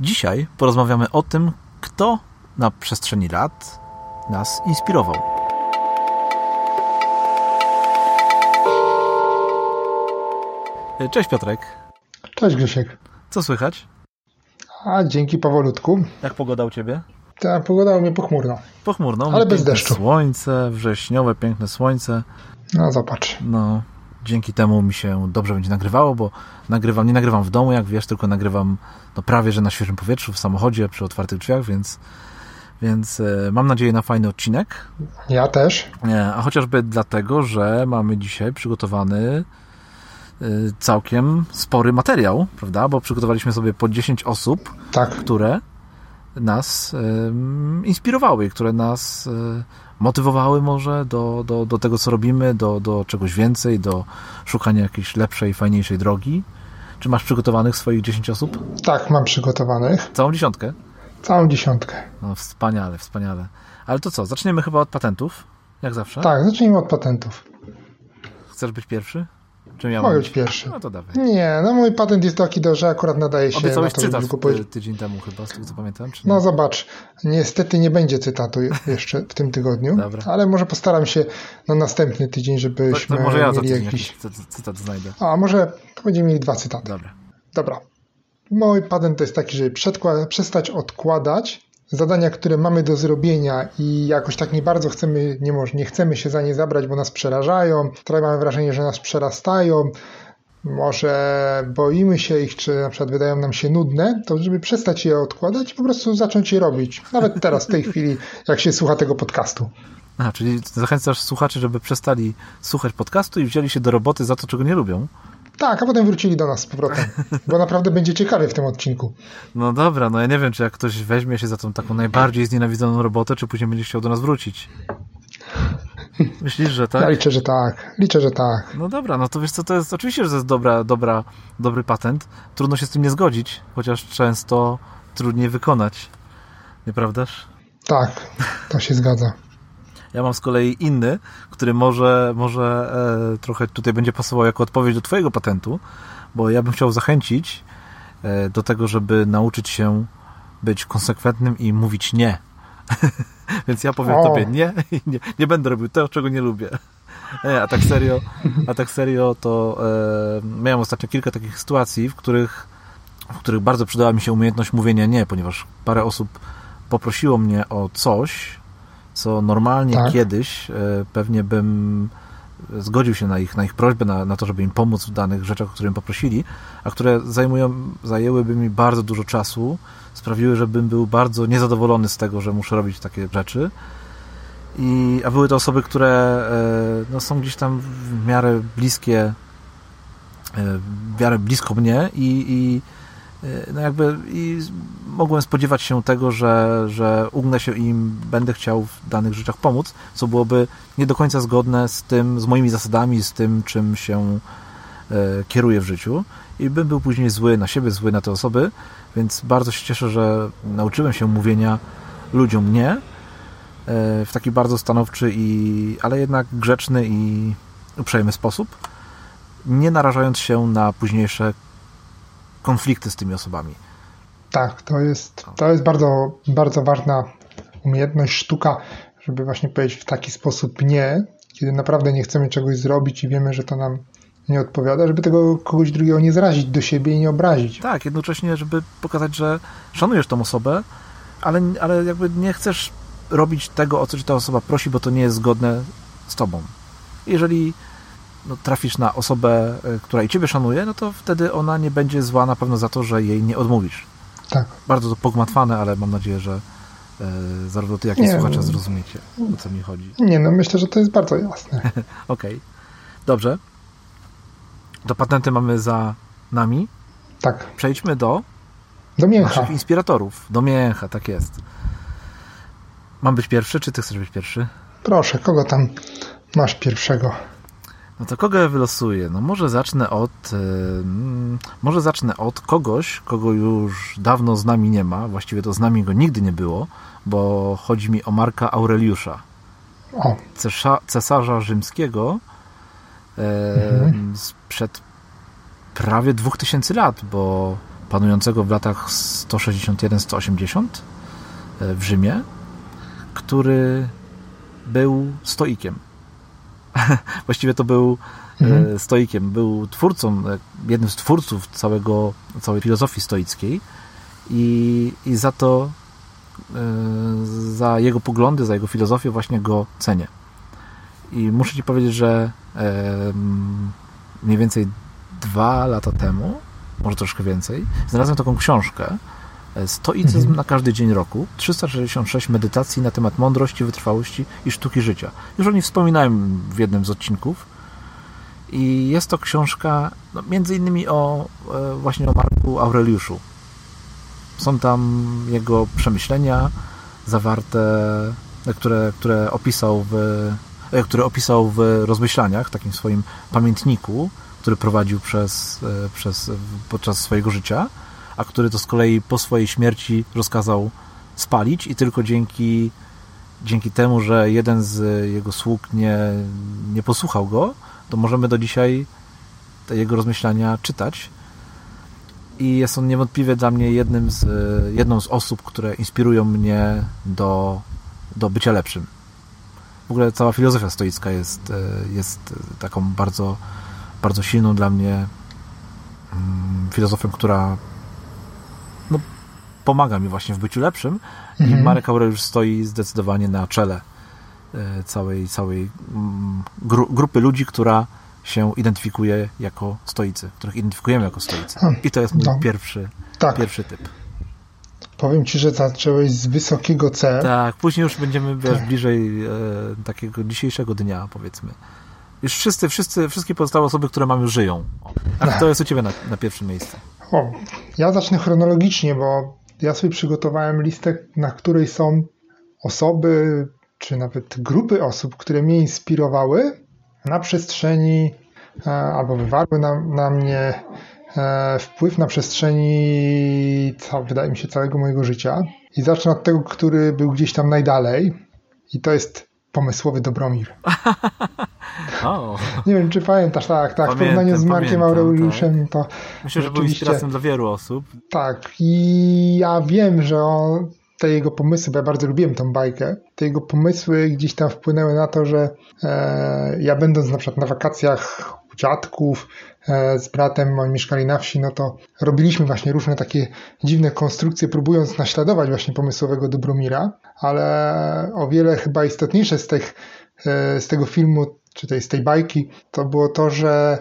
Dzisiaj porozmawiamy o tym, kto na przestrzeni lat nas inspirował. Cześć Piotrek. Cześć Grzesiek. Co słychać? A dzięki powolutku. Jak pogoda u Ciebie? Ta pogoda u mnie pochmurna. Pochmurno, ale bez deszczu. Słońce, wrześniowe, piękne słońce. No zobacz. No, dzięki temu mi się dobrze będzie nagrywało, bo nagrywam, nie nagrywam w domu, jak wiesz, tylko nagrywam no, prawie, że na świeżym powietrzu, w samochodzie, przy otwartych drzwiach, więc, więc e, mam nadzieję na fajny odcinek. Ja też. E, a chociażby dlatego, że mamy dzisiaj przygotowany e, całkiem spory materiał, prawda? Bo przygotowaliśmy sobie po 10 osób, tak. które nas inspirowały, które nas motywowały może do, do, do tego, co robimy, do, do czegoś więcej, do szukania jakiejś lepszej, fajniejszej drogi. Czy masz przygotowanych swoich 10 osób? Tak, mam przygotowanych. Całą dziesiątkę? Całą dziesiątkę. No wspaniale, wspaniale. Ale to co, zaczniemy chyba od patentów, jak zawsze? Tak, zacznijmy od patentów. Chcesz być pierwszy? Czy ja Mogę być pierwszy. No to dawaj. Nie, no mój patent jest taki, że akurat nadaje się Obiecałeś na to, cytat żeby go powiedzieć. tydzień temu chyba, z tego co pamiętam. Czy no zobacz, niestety nie będzie cytatu jeszcze w tym tygodniu, Dobra. ale może postaram się na następny tydzień, żebyśmy to, to może ja mieli jakiś... jakiś... cytat znajdę. A może będziemy mieli dwa cytaty. Dobra. Dobra. Mój patent to jest taki, żeby przestać odkładać zadania, które mamy do zrobienia i jakoś tak nie bardzo chcemy, nie, może, nie chcemy się za nie zabrać, bo nas przerażają, trochę mamy wrażenie, że nas przerastają, może boimy się ich, czy na przykład wydają nam się nudne, to żeby przestać je odkładać po prostu zacząć je robić. Nawet teraz, w tej chwili, jak się słucha tego podcastu. A, czyli zachęcasz słuchaczy, żeby przestali słuchać podcastu i wzięli się do roboty za to, czego nie lubią? Tak, a potem wrócili do nas z powrotem, bo naprawdę będzie ciekawie w tym odcinku. No dobra, no ja nie wiem, czy jak ktoś weźmie się za tą taką najbardziej znienawidzoną robotę, czy później będzie chciał do nas wrócić. Myślisz, że tak? Ja liczę, że tak. Liczę, że tak. No dobra, no to wiesz co, to jest oczywiście, że to jest dobra, dobra, dobry patent. Trudno się z tym nie zgodzić, chociaż często trudniej wykonać. Nieprawdaż? Tak, to się zgadza. Ja mam z kolei inny, który może, może e, trochę tutaj będzie pasował jako odpowiedź do Twojego patentu, bo ja bym chciał zachęcić e, do tego, żeby nauczyć się być konsekwentnym i mówić nie. Więc ja powiem o. Tobie nie, nie, nie będę robił tego, czego nie lubię. Nie, a tak serio, a tak serio to e, miałem ostatnio kilka takich sytuacji, w których, w których bardzo przydała mi się umiejętność mówienia nie, ponieważ parę osób poprosiło mnie o coś, co normalnie tak. kiedyś e, pewnie bym zgodził się na ich, na ich prośbę, na, na to, żeby im pomóc w danych rzeczach, o które poprosili, a które zajmują, zajęłyby mi bardzo dużo czasu, sprawiły, żebym był bardzo niezadowolony z tego, że muszę robić takie rzeczy. I, a były to osoby, które e, no, są gdzieś tam w miarę bliskie, e, w miarę blisko mnie i, i no jakby i mogłem spodziewać się tego, że, że ugnę się im, będę chciał w danych rzeczach pomóc, co byłoby nie do końca zgodne z tym, z moimi zasadami, z tym, czym się e, kieruję w życiu. I bym był później zły na siebie, zły na te osoby, więc bardzo się cieszę, że nauczyłem się mówienia ludziom nie e, w taki bardzo stanowczy i, ale jednak grzeczny i uprzejmy sposób, nie narażając się na późniejsze konflikty z tymi osobami. Tak, to jest, to jest bardzo, bardzo ważna umiejętność, sztuka, żeby właśnie powiedzieć w taki sposób nie, kiedy naprawdę nie chcemy czegoś zrobić i wiemy, że to nam nie odpowiada, żeby tego kogoś drugiego nie zrazić do siebie i nie obrazić. Tak, jednocześnie, żeby pokazać, że szanujesz tą osobę, ale, ale jakby nie chcesz robić tego, o co ci ta osoba prosi, bo to nie jest zgodne z tobą. Jeżeli no, trafisz na osobę, e, która i ciebie szanuje, no to wtedy ona nie będzie zła na pewno za to, że jej nie odmówisz. Tak. Bardzo to pogmatwane, ale mam nadzieję, że e, zarówno ty, jak i słuchacze zrozumiecie, o co mi chodzi. Nie, no myślę, że to jest bardzo jasne. Okej. Okay. Dobrze. Do patenty mamy za nami. Tak. Przejdźmy do do mięcha. naszych inspiratorów. Do mięcha, tak jest. Mam być pierwszy, czy ty chcesz być pierwszy? Proszę, kogo tam masz pierwszego? No to kogo ja wylosuję? No może zacznę od yy, może zacznę od kogoś, kogo już dawno z nami nie ma, właściwie to z nami go nigdy nie było, bo chodzi mi o Marka Aureliusza. O. Cesza, cesarza rzymskiego yy, mhm. sprzed prawie 2000 lat, bo panującego w latach 161-180 e, w Rzymie, który był stoikiem. Właściwie to był e, mhm. stoikiem, był twórcą, jednym z twórców całego, całej filozofii stoickiej i, i za to, za jego poglądy, za jego filozofię właśnie go cenię. I muszę Ci powiedzieć, że mniej więcej dwa lata temu, może troszkę więcej, znalazłem taką książkę e, Stoicyzm mhm. na każdy dzień roku. 366 medytacji na temat mądrości, wytrwałości i sztuki życia. Już o niej wspominałem w jednym z odcinków. I jest to książka no, między innymi o e, właśnie o Marku Aureliuszu. Są tam jego przemyślenia zawarte, które, które opisał w E, który opisał w rozmyślaniach, takim swoim pamiętniku, który prowadził przez, e, przez, podczas swojego życia, a który to z kolei po swojej śmierci rozkazał spalić i tylko dzięki, dzięki temu, że jeden z jego sług nie, nie posłuchał go, to możemy do dzisiaj te jego rozmyślania czytać. I jest on niewątpliwie dla mnie jednym z, jedną z osób, które inspirują mnie do, do bycia lepszym w ogóle cała filozofia stoicka jest, jest taką bardzo, bardzo silną dla mnie mm, filozofią, która pomaga mi właśnie w byciu lepszym mhm. i Marek Aureliusz stoi zdecydowanie na czele e, całej, całej mm, gru, grupy ludzi, która się identyfikuje jako stoicy, których identyfikujemy jako stoicy. I to jest mój no. pierwszy, tak. pierwszy typ. Powiem ci, że zacząłeś z wysokiego C. Tak, później już będziemy tak. bliżej e, takiego dzisiejszego dnia, powiedzmy. Już wszyscy, wszyscy, wszystkie pozostałe osoby, które mamy, żyją. A kto jest u ciebie na, na pierwszym miejscu? O, ja zacznę chronologicznie, bo ja sobie przygotowałem listę, na której są osoby, czy nawet grupy osób, które mnie inspirowały na przestrzeni e, albo wywarły na, na mnie E, wpływ na przestrzeni, co, wydaje mi się, całego mojego życia. I zacznę od tego, który był gdzieś tam najdalej. I to jest pomysłowy Dobromir. oh. Nie wiem, czy pamiętasz, tak, tak. Pamiętam, w porównaniu z Markiem Aureliuszem tak. to. Myślę, że był inspiracją dla wielu osób. Tak, i ja wiem, że on, te jego pomysły, bo ja bardzo lubiłem tą bajkę, te jego pomysły gdzieś tam wpłynęły na to, że e, ja będąc na przykład na wakacjach u dziadków, E, z bratem moim mieszkali na wsi, no to robiliśmy właśnie różne takie dziwne konstrukcje, próbując naśladować właśnie pomysłowego Dobromira, ale o wiele chyba istotniejsze z, tych, e, z tego filmu, czy tej, z tej bajki, to było to, że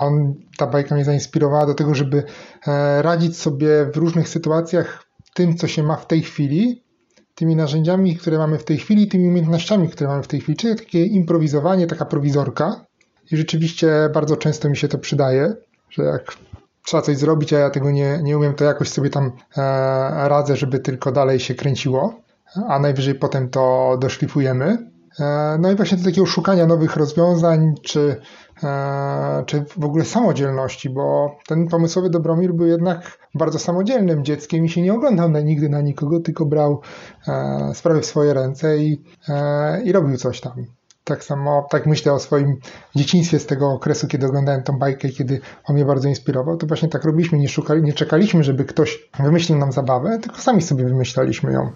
on, ta bajka mnie zainspirowała do tego, żeby e, radzić sobie w różnych sytuacjach tym, co się ma w tej chwili, tymi narzędziami, które mamy w tej chwili, tymi umiejętnościami, które mamy w tej chwili, czyli takie improwizowanie, taka prowizorka. I rzeczywiście bardzo często mi się to przydaje, że jak trzeba coś zrobić, a ja tego nie, nie umiem, to jakoś sobie tam e, radzę, żeby tylko dalej się kręciło, a najwyżej potem to doszlifujemy. E, no i właśnie do takiego szukania nowych rozwiązań, czy, e, czy w ogóle samodzielności, bo ten pomysłowy Dobromir był jednak bardzo samodzielnym dzieckiem i się nie oglądał na, nigdy na nikogo, tylko brał e, sprawy w swoje ręce i, i robił coś tam tak samo, tak myślę o swoim dzieciństwie z tego okresu, kiedy oglądałem tą bajkę, kiedy on mnie bardzo inspirował, to właśnie tak robiliśmy, nie, szukali, nie czekaliśmy, żeby ktoś wymyślił nam zabawę, tylko sami sobie wymyślaliśmy ją.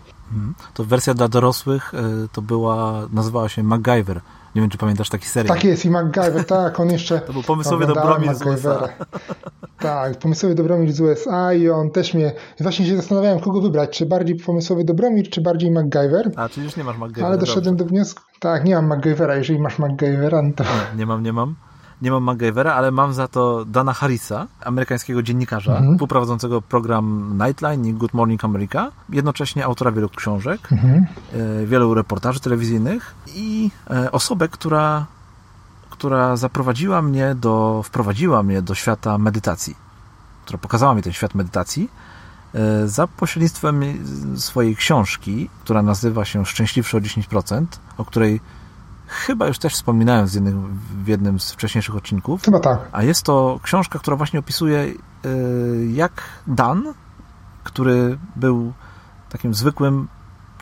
To wersja dla dorosłych e, to była, nazywała się MacGyver. Nie wiem, czy pamiętasz taki serial. Tak jest i MacGyver, tak, on jeszcze... to był pomysłowy Dobromir z USA. Tak, pomysłowy Dobromir z USA i on też mnie... Właśnie się zastanawiałem, kogo wybrać, czy bardziej pomysłowy Dobromir, czy bardziej MacGyver. A, czy już nie masz MacGyvera. Ale doszedłem dobrze. do wniosku, tak, nie mam MacGyvera, jeżeli masz MacGyvera, no to... Nie, nie mam, nie mam nie mam MacGyvera, ale mam za to Dana Harrisa, amerykańskiego dziennikarza, mhm. współprowadzącego program Nightline i Good Morning America, jednocześnie autora wielu książek, mhm. E, wielu reportaży telewizyjnych i e, osobę, która, która zaprowadziła mnie do, wprowadziła mnie do świata medytacji, która pokazała mi ten świat medytacji, e, za pośrednictwem swojej książki, która nazywa się Szczęśliwszy o 10%, o której chyba już też wspominałem z jednym, w jednym z wcześniejszych odcinków. Chyba tak. A jest to książka, która właśnie opisuje, e, jak Dan, który był takim zwykłym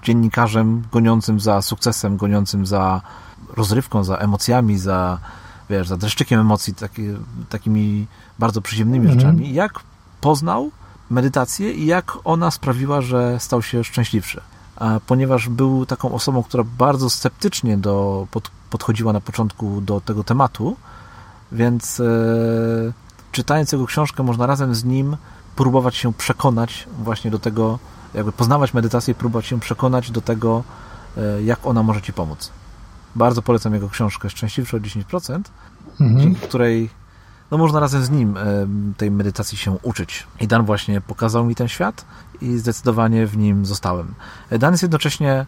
dziennikarzem goniącym za sukcesem, goniącym za rozrywką, za emocjami, za, wiesz, za dreszczykiem emocji, taki, takimi bardzo przyziemnymi mhm. rzeczami, jak poznał medytację i jak ona sprawiła, że stał się szczęśliwszy. Ponieważ był taką osobą, która bardzo sceptycznie do, pod, podchodziła na początku do tego tematu, więc e, czytając jego książkę, można razem z nim próbować się przekonać właśnie do tego, jakby poznawać medytację i próbować się przekonać do tego, e, jak ona może Ci pomóc. Bardzo polecam jego książkę Szczęśliwszy o 10%, mhm. dzięki której no można razem z nim tej medytacji się uczyć. I Dan właśnie pokazał mi ten świat i zdecydowanie w nim zostałem. Dan jest jednocześnie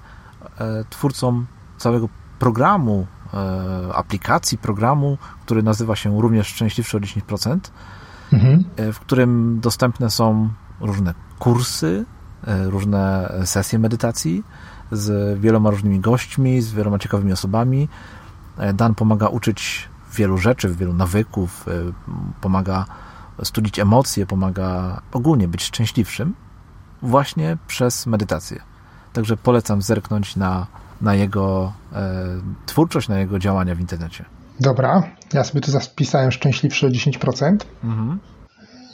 e, twórcą całego programu, e, aplikacji, programu, który nazywa się również Szczęśliwszy o 10%, mhm. E, w którym dostępne są różne kursy, różne sesje medytacji z wieloma różnymi gośćmi, z wieloma ciekawymi osobami. Dan pomaga uczyć wielu rzeczy, wielu nawyków, pomaga studić emocje, pomaga ogólnie być szczęśliwszym właśnie przez medytację. Także polecam zerknąć na, na jego e, twórczość, na jego działania w internecie. Dobra, ja sobie tu zapisałem szczęśliwszy o 10%. Mhm.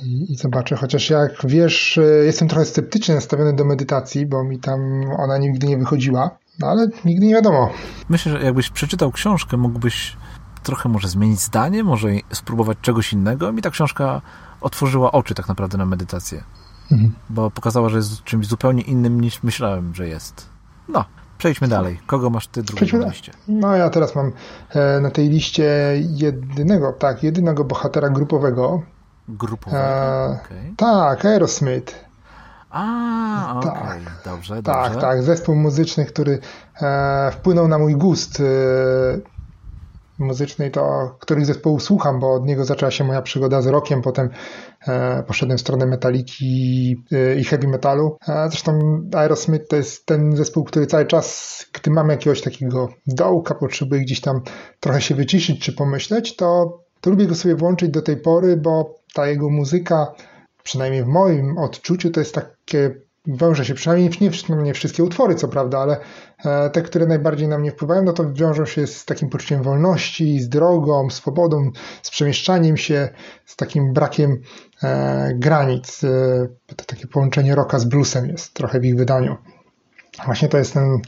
I, I zobaczę, chociaż jak wiesz, e, jestem trochę sceptycznie nastawiony do medytacji, bo mi tam ona nigdy nie wychodziła, no ale nigdy nie wiadomo. Myślę, że jakbyś przeczytał książkę, mógłbyś trochę może zmienić zdanie, może spróbować czegoś innego. Mi ta książka otworzyła oczy tak naprawdę na medytację, mhm. bo pokazała, że jest czymś zupełnie innym niż myślałem, że jest. No, przejdźmy dalej. Kogo masz ty drugiego na liście? No ja teraz mam e, na tej liście jedynego, tak, jedynego bohatera grupowego. Grupowego? E, okay. Tak, Aerosmith. A, okej, okay. tak, dobrze, Tak, dobrze. tak, zespół muzyczny, który e, wpłynął na mój gust e, muzycznej, to których zespołów słucham, bo od niego zaczęła się moja przygoda z rockiem, potem poszedłem w stronę metaliki e, i heavy metalu. E, zresztą Aerosmith to jest ten zespół, który cały czas, gdy mam jakiegoś takiego dołka, potrzebuję gdzieś tam trochę się wyciszyć czy pomyśleć, to, to lubię go sobie włączyć do tej pory, bo ta jego muzyka, przynajmniej w moim odczuciu, to jest takie wiąże się, przynajmniej nie, no nie wszystkie utwory, co prawda, ale e, te, które najbardziej na mnie wpływają, no to wiążą się z takim poczuciem wolności, z drogą, swobodą, z przemieszczaniem się, z takim brakiem e, granic. E, to takie połączenie rocka z bluesem jest trochę w ich wydaniu. Właśnie to jest ten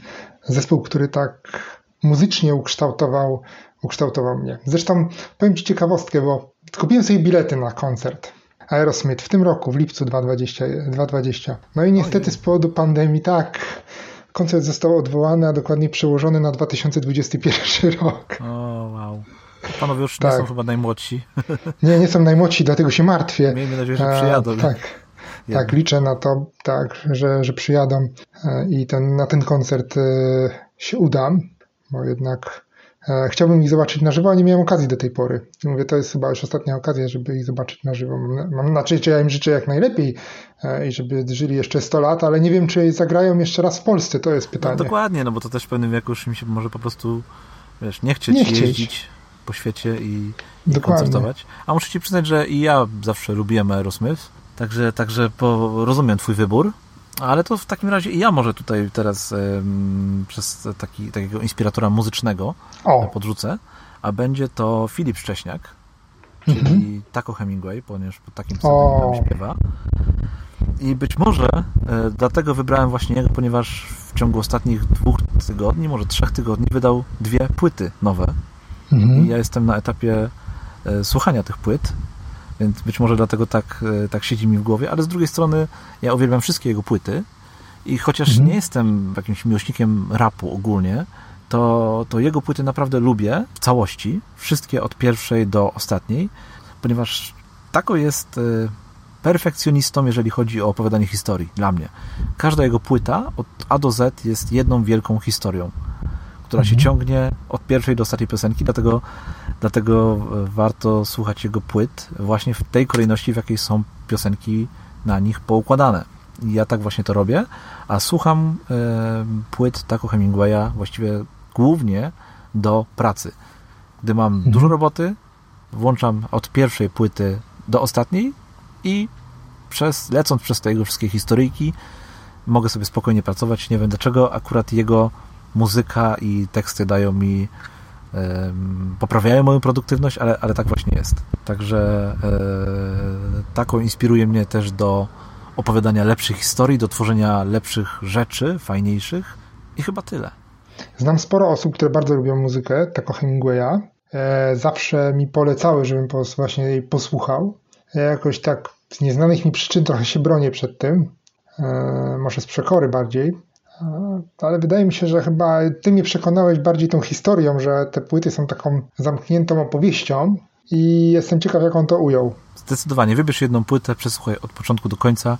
zespół, który tak muzycznie ukształtował, ukształtował mnie. Zresztą powiem Ci ciekawostkę, bo kupiłem sobie bilety na koncert Aerosmith w tym roku, w lipcu 2020. 2020. No i niestety z powodu pandemii tak, koncert został odwołany, a dokładnie przełożony na 2021 rok. O, wow. Panowie już tak. nie są chyba najmłodsi. Nie, nie są najmłodsi, dlatego się martwię. Miejmy nadzieję, że przyjadą. A, tak. Tak, liczę na to, tak, że, że przyjadą e, i ten, na ten koncert e, się udam, bo jednak E, chciałbym ich zobaczyć na żywo, a nie miałem okazji do tej pory. mówię, to jest chyba już ostatnia okazja, żeby ich zobaczyć na żywo. Mam, mam znaczy, ja im życzę jak najlepiej e, i żeby żyli jeszcze 100 lat, ale nie wiem, czy zagrają jeszcze raz w Polsce, to jest pytanie. No, dokładnie, no bo to też w pewnym wieku już mi się może po prostu wiesz, nie chcieć, nie chcieć. jeździć po świecie i, i koncertować. A muszę ci przyznać, że i ja zawsze lubiłem Aerosmith, także, także po, rozumiem twój wybór. Ale to w takim razie i ja może tutaj teraz um, przez taki, takiego inspiratora muzycznego o. podrzucę, a będzie to Filip Szcześniak, czyli mhm. Taco Hemingway, ponieważ pod takim pseudonimem śpiewa. I być może e, dlatego wybrałem właśnie jego, ponieważ w ciągu ostatnich dwóch tygodni, może trzech tygodni wydał dwie płyty nowe. Mhm. I ja jestem na etapie e, słuchania tych płyt więc być może dlatego tak, e, tak siedzi mi w głowie, ale z drugiej strony ja uwielbiam wszystkie jego płyty i chociaż mhm. nie jestem jakimś miłośnikiem rapu ogólnie, to, to jego płyty naprawdę lubię w całości, wszystkie od pierwszej do ostatniej, ponieważ Tako jest e, perfekcjonistą, jeżeli chodzi o opowiadanie historii, dla mnie. Każda jego płyta od A do Z jest jedną wielką historią która się mhm. ciągnie od pierwszej do ostatniej piosenki, dlatego, dlatego e, warto słuchać jego płyt właśnie w tej kolejności, w jakiej są piosenki na nich poukładane. I ja tak właśnie to robię, a słucham e, płyt Taco Hemingwaya właściwie głównie do pracy. Gdy mam mhm. dużo roboty, włączam od pierwszej płyty do ostatniej i przez, lecąc przez te jego wszystkie historyjki, mogę sobie spokojnie pracować. Nie wiem dlaczego akurat jego muzyka i teksty dają mi poprawiają moją produktywność, ale, ale tak właśnie jest. Także e, taką inspiruje mnie też do opowiadania lepszych historii, do tworzenia lepszych rzeczy, fajniejszych i chyba tyle. Znam sporo osób, które bardzo lubią muzykę, tak o Hemingwaya. E, zawsze mi polecały, żebym właśnie jej posłuchał. Ja jakoś tak z nieznanych mi przyczyn trochę się bronię przed tym. E, może z przekory bardziej. Ale wydaje mi się, że chyba ty mnie przekonałeś bardziej tą historią, że te płyty są taką zamkniętą opowieścią i jestem ciekaw, jak on to ujął. Zdecydowanie. Wybierz jedną płytę, przesłuchaj od początku do końca,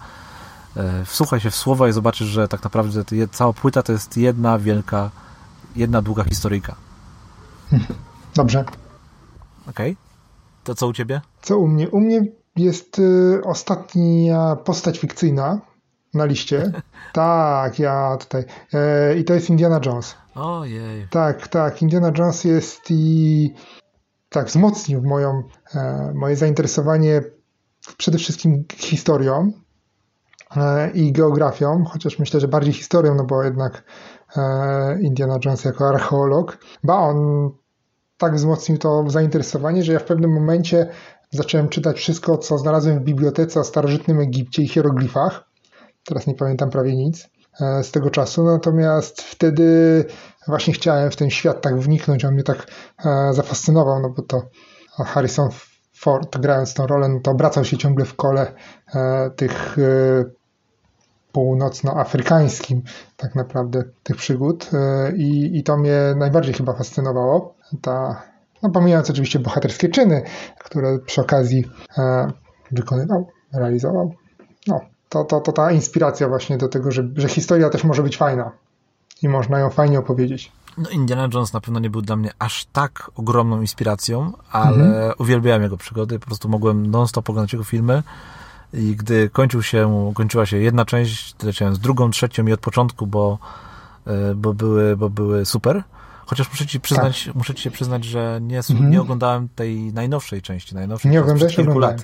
e, wsłuchaj się w słowa i zobaczysz, że tak naprawdę cała płyta to jest jedna wielka, jedna długa historyjka. Dobrze. Okej. Okay. To co u ciebie? Co u mnie? U mnie jest y, ostatnia postać fikcyjna na liście. tak, ja tutaj. E, I to jest Indiana Jones. Ojej. Tak, tak. Indiana Jones jest i tak wzmocnił moją, e, moje zainteresowanie przede wszystkim historią e, i geografią, chociaż myślę, że bardziej historią, no bo jednak e, Indiana Jones jako archeolog, ba on tak wzmocnił to zainteresowanie, że ja w pewnym momencie zacząłem czytać wszystko, co znalazłem w bibliotece o starożytnym Egipcie i hieroglifach. Teraz nie pamiętam prawie nic z tego czasu, natomiast wtedy właśnie chciałem w ten świat tak wniknąć, on mnie tak e, zafascynował, no bo to Harrison Ford grając tą rolę, no to obracał się ciągle w kole e, tych e, północnoafrykańskim tak naprawdę tych przygód i, i to mnie najbardziej chyba fascynowało. Ta, no pomijając oczywiście bohaterskie czyny, które przy okazji wykonywał, realizował. No, to, to, to ta inspiracja właśnie do tego, że, że historia też może być fajna i można ją fajnie opowiedzieć. No Indiana Jones na pewno nie był dla mnie aż tak ogromną inspiracją, ale mhm. uwielbiałem jego przygody, po prostu mogłem non-stop oglądać jego filmy i gdy kończył się, kończyła się jedna część, leciałem z drugą, trzecią i od początku, bo, e, bo, były, bo były super. Chociaż muszę ci przyznać, tak. muszę ci się przyznać, że nie, mhm. nie oglądałem tej najnowszej części, najnowszej nie oglądałeś kilku lat.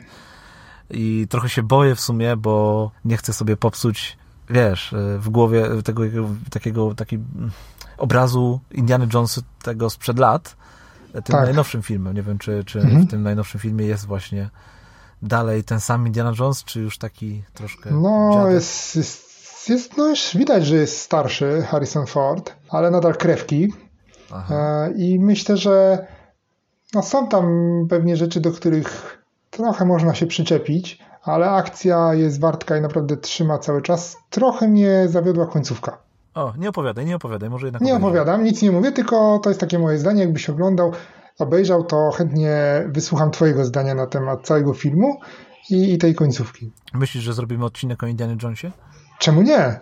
I trochę się boję w sumie, bo nie chcę sobie popsuć wiesz, e, w głowie tego takiego taki obrazu Indiana Jonesa tego sprzed lat, tym tak. najnowszym filmem. Nie wiem, czy, czy mhm. w tym najnowszym filmie jest właśnie dalej ten sam Indiana Jones, czy już taki troszkę No, jest, jest, jest, no już widać, że jest starszy Harrison Ford, ale nadal krewki. Aha. E, I myślę, że no są tam pewnie rzeczy, do których trochę można się przyczepić, ale akcja jest wartka i naprawdę trzyma cały czas. Trochę mnie zawiodła końcówka. O, nie opowiadaj, nie opowiadaj, może jednak. Nie opowiadam, nic nie mówię, tylko to jest takie moje zdanie. Jakbyś oglądał, obejrzał, to chętnie wysłucham Twojego zdania na temat całego filmu i, i tej końcówki. Myślisz, że zrobimy odcinek o Indiana Jonesie? Czemu nie?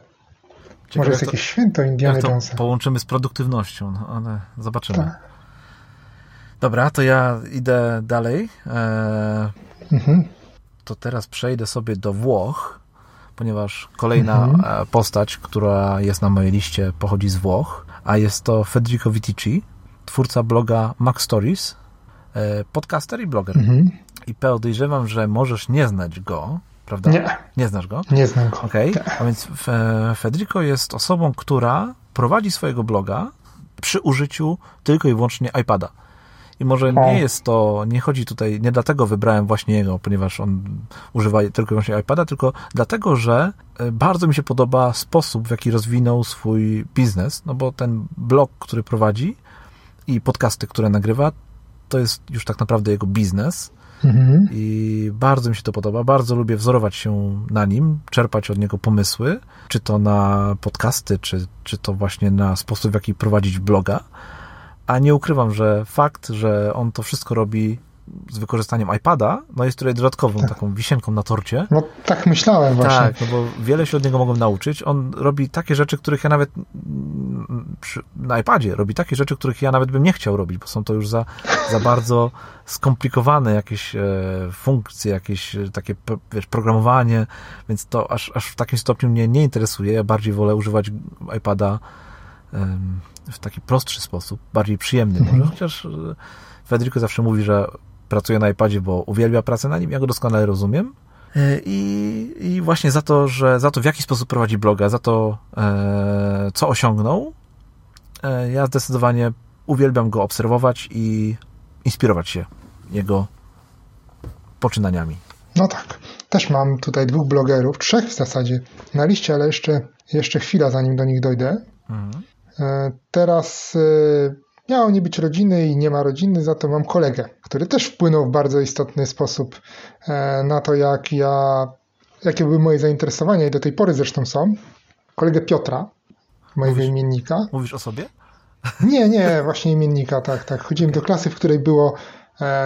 Ciekawe, może jest to, jakieś święto Indiana Jonesa. Połączymy z produktywnością, no, ale zobaczymy. Tak. Dobra, to ja idę dalej. Eee... Mhm to teraz przejdę sobie do Włoch, ponieważ kolejna mhm. E, postać, która jest na mojej liście, pochodzi z Włoch, a jest to Federico Vitici, twórca bloga Mac Stories, e, podcaster i bloger. Mhm. I podejrzewam, że możesz nie znać go, prawda? Nie. Nie znasz go? Nie znam go. Okej, okay. a więc Federico jest osobą, która prowadzi swojego bloga przy użyciu tylko i wyłącznie iPada. I może nie jest to, nie chodzi tutaj, nie dlatego wybrałem właśnie jego, ponieważ on używa tylko i wyłącznie iPada, tylko dlatego, że e, bardzo mi się podoba sposób, w jaki rozwinął swój biznes, no bo ten blog, który prowadzi i podcasty, które nagrywa, to jest już tak naprawdę jego biznes. Mhm. I bardzo mi się to podoba. Bardzo lubię wzorować się na nim, czerpać od niego pomysły, czy to na podcasty, czy, czy to właśnie na sposób, w jaki prowadzić bloga. A nie ukrywam, że fakt, że on to wszystko robi z wykorzystaniem iPada, no jest tutaj dodatkową tak. taką wisienką na torcie. No tak myślałem właśnie. Tak, no bo wiele się od niego mogą nauczyć. On robi takie rzeczy, których ja nawet przy, na iPadzie robi takie rzeczy, których ja nawet bym nie chciał robić, bo są to już za, za bardzo skomplikowane jakieś e, funkcje, jakieś e, takie wiesz, programowanie, więc to aż, aż w takim stopniu mnie nie interesuje. Ja bardziej wolę używać iPada w taki prostszy sposób, bardziej przyjemny może, mhm. chociaż e, Federico zawsze mówi, że pracuje na iPadzie, bo uwielbia pracę na nim, ja go doskonale rozumiem. E, I, I właśnie za to, że za to w jaki sposób prowadzi bloga, za to e, co osiągnął, e, ja zdecydowanie uwielbiam go obserwować i inspirować się jego poczynaniami. No tak. też mam tutaj dwóch blogerów, trzech w zasadzie na liście, ale jeszcze, jeszcze chwila zanim do nich dojdę. Mhm. E, teraz e, miało nie być rodziny i nie ma rodziny, za to mam kolegę, który też wpłynął w bardzo istotny sposób e, na to, jak ja, jakie były moje zainteresowania i do tej pory zresztą są. Kolegę Piotra, mojego mówisz, imiennika. Mówisz o sobie? Nie, nie, właśnie imiennika, tak, tak. Chodziłem do klasy, w której było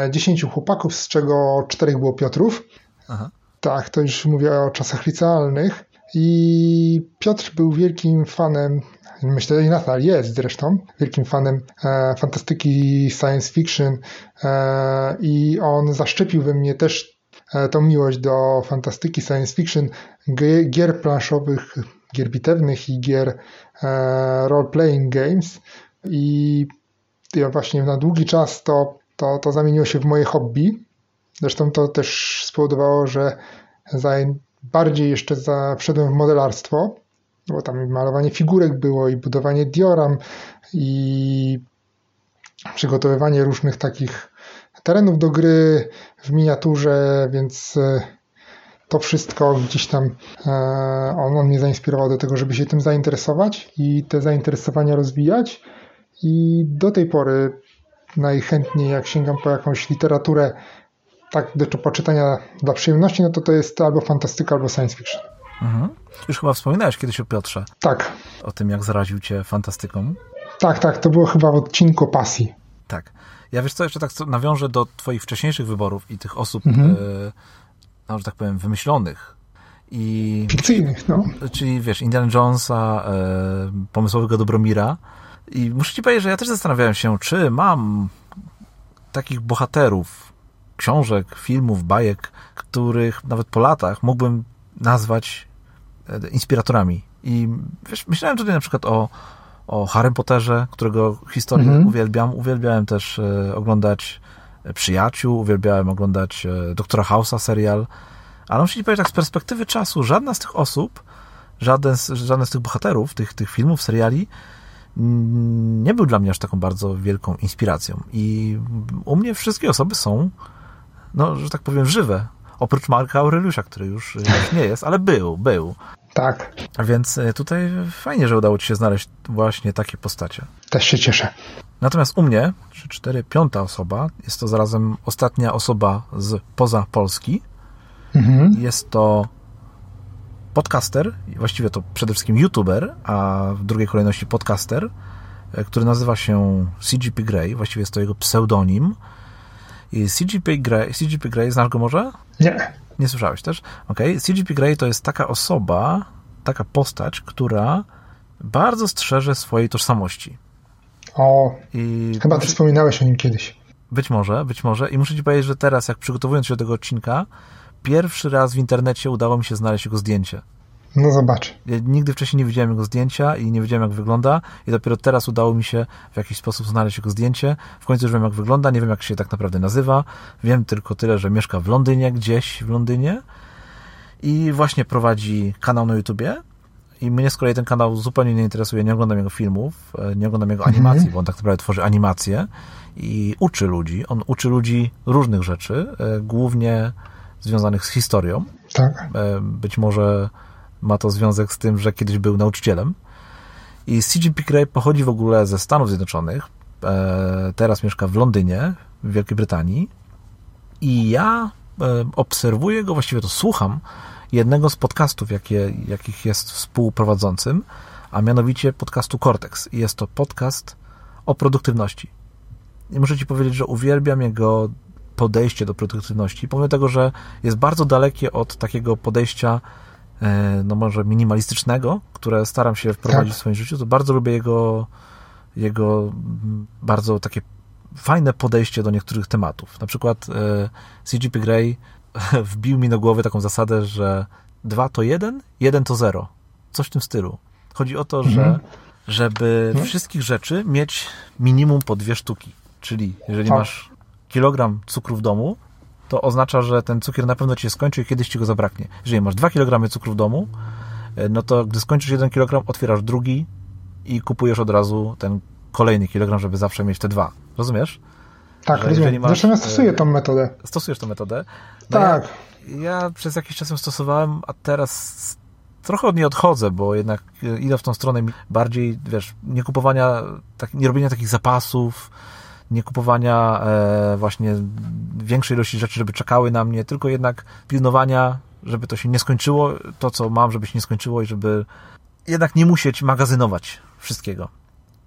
10 chłopaków, z czego czterech było Piotrów. Aha. Tak, to już mówię o czasach licealnych. I Piotr był wielkim fanem, myślę, że i nadal jest zresztą, wielkim fanem e, fantastyki science fiction e, i on zaszczepił we mnie też e, tą miłość do fantastyki science fiction, gier planszowych, gier bitewnych i gier e, role-playing games i ja właśnie na długi czas to, to, to zamieniło się w moje hobby. Zresztą to też spowodowało, że bardziej jeszcze za, wszedłem w modelarstwo, bo tam malowanie figurek było i budowanie dioram i przygotowywanie różnych takich terenów do gry w miniaturze, więc e, to wszystko gdzieś tam e, on, on mnie zainspirował do tego, żeby się tym zainteresować i te zainteresowania rozwijać. I do tej pory najchętniej, jak sięgam po jakąś literaturę tak do poczytania dla przyjemności, no to to jest albo fantastyka, albo science fiction. Mhm. Już chyba wspominałeś kiedyś o Piotrze. Tak. O tym, jak zaraził cię fantastyką. Tak, tak, to było chyba w odcinku pasji. Tak. Ja wiesz co, jeszcze tak nawiążę do twoich wcześniejszych wyborów i tych osób, mhm. e, no, że tak powiem, wymyślonych. I, Fikcyjnych, no. Czyli wiesz, Indiana Jonesa, e, pomysłowego Dobromira. I muszę ci powiedzieć, że ja też zastanawiałem się, czy mam takich bohaterów, książek, filmów, bajek, których nawet po latach mógłbym nazwać e, inspiratorami. I wiesz, myślałem tutaj na przykład o, o Harry Potterze, którego historię mhm. uwielbiam. Uwielbiałem też e, oglądać e, Przyjaciół, uwielbiałem oglądać Doktora House'a serial, ale muszę ci powiedzieć tak z perspektywy czasu, żadna z tych osób, żaden z, żaden z tych bohaterów, tych, tych filmów, seriali nie był dla mnie aż taką bardzo wielką inspiracją. I u mnie wszystkie osoby są no, że tak powiem, żywe. Oprócz Marka Aureliusza, który już, już nie jest, ale był, był. Tak. A więc e, tutaj fajnie, że udało ci się znaleźć właśnie takie postacie. Też się cieszę. Natomiast u mnie, 3, 4, piąta osoba, jest to zarazem ostatnia osoba z poza Polski. Mhm. Jest to podcaster, właściwie to przede wszystkim youtuber, a w drugiej kolejności podcaster, e, który nazywa się CGP Grey, właściwie jest to jego pseudonim. CGP Grey, CGP Grey, znasz go może? Nie. Nie słyszałeś też? Okej. Okay. CGP Grey to jest taka osoba, taka postać, która bardzo strzeże swojej tożsamości. O, I chyba ty wspominałeś o nim kiedyś. Być może, być może. I muszę ci powiedzieć, że teraz, jak przygotowując się do tego odcinka, pierwszy raz w internecie udało mi się znaleźć jego zdjęcie. No zobacz. Ja nigdy wcześniej nie widziałem jego zdjęcia i nie wiedziałem, jak wygląda i dopiero teraz udało mi się w jakiś sposób znaleźć jego zdjęcie. W końcu już wiem, jak wygląda, nie wiem, jak się tak naprawdę nazywa. Wiem tylko tyle, że mieszka w Londynie, gdzieś w Londynie i właśnie prowadzi kanał na YouTubie. I mnie z kolei ten kanał zupełnie nie interesuje, nie oglądam jego filmów, e, nie oglądam jego animacji, mm -hmm. bo on tak naprawdę tworzy animacje i uczy ludzi. On uczy ludzi różnych rzeczy, e, głównie związanych z historią. Tak. E, być może ma to związek z tym, że kiedyś był nauczycielem. I CGP Grey pochodzi w ogóle ze Stanów Zjednoczonych. E, teraz mieszka w Londynie, w Wielkiej Brytanii. I ja e, obserwuję go, właściwie to słucham jednego z podcastów, jakie, jakich jest współprowadzącym, a mianowicie podcastu Cortex. I jest to podcast o produktywności. I muszę Ci powiedzieć, że uwielbiam jego podejście do produktywności, pomimo tego, że jest bardzo dalekie od takiego podejścia no może minimalistycznego, które staram się wprowadzić tak. w swoim życiu, to bardzo lubię jego, jego bardzo takie fajne podejście do niektórych tematów. Na przykład e, CGP Grey wbił mi do głowy taką zasadę, że dwa to jeden, jeden to zero. Coś w tym stylu. Chodzi o to, mhm. że żeby mhm. wszystkich rzeczy mieć minimum po dwie sztuki. Czyli jeżeli tak. masz kilogram cukru w domu, to oznacza, że ten cukier na pewno ci się skończy i kiedyś ci go zabraknie. Jeżeli masz 2 kg cukru w domu, e, no to gdy skończysz 1 kg, otwierasz drugi i kupujesz od razu ten kolejny kilogram, żeby zawsze mieć te dwa. Rozumiesz? Tak, rozumiem. Masz, Zresztą ja stosuję e, tą metodę. Stosujesz tą metodę? No tak. Ja, ja, przez jakiś czas ją stosowałem, a teraz trochę od niej odchodzę, bo jednak idę w tą stronę bardziej, wiesz, nie kupowania, tak, nie robienia takich zapasów, nie kupowania e, właśnie większej ilości rzeczy, żeby czekały na mnie, tylko jednak pilnowania, żeby to się nie skończyło, to co mam, żeby się nie skończyło i żeby jednak nie musieć magazynować wszystkiego.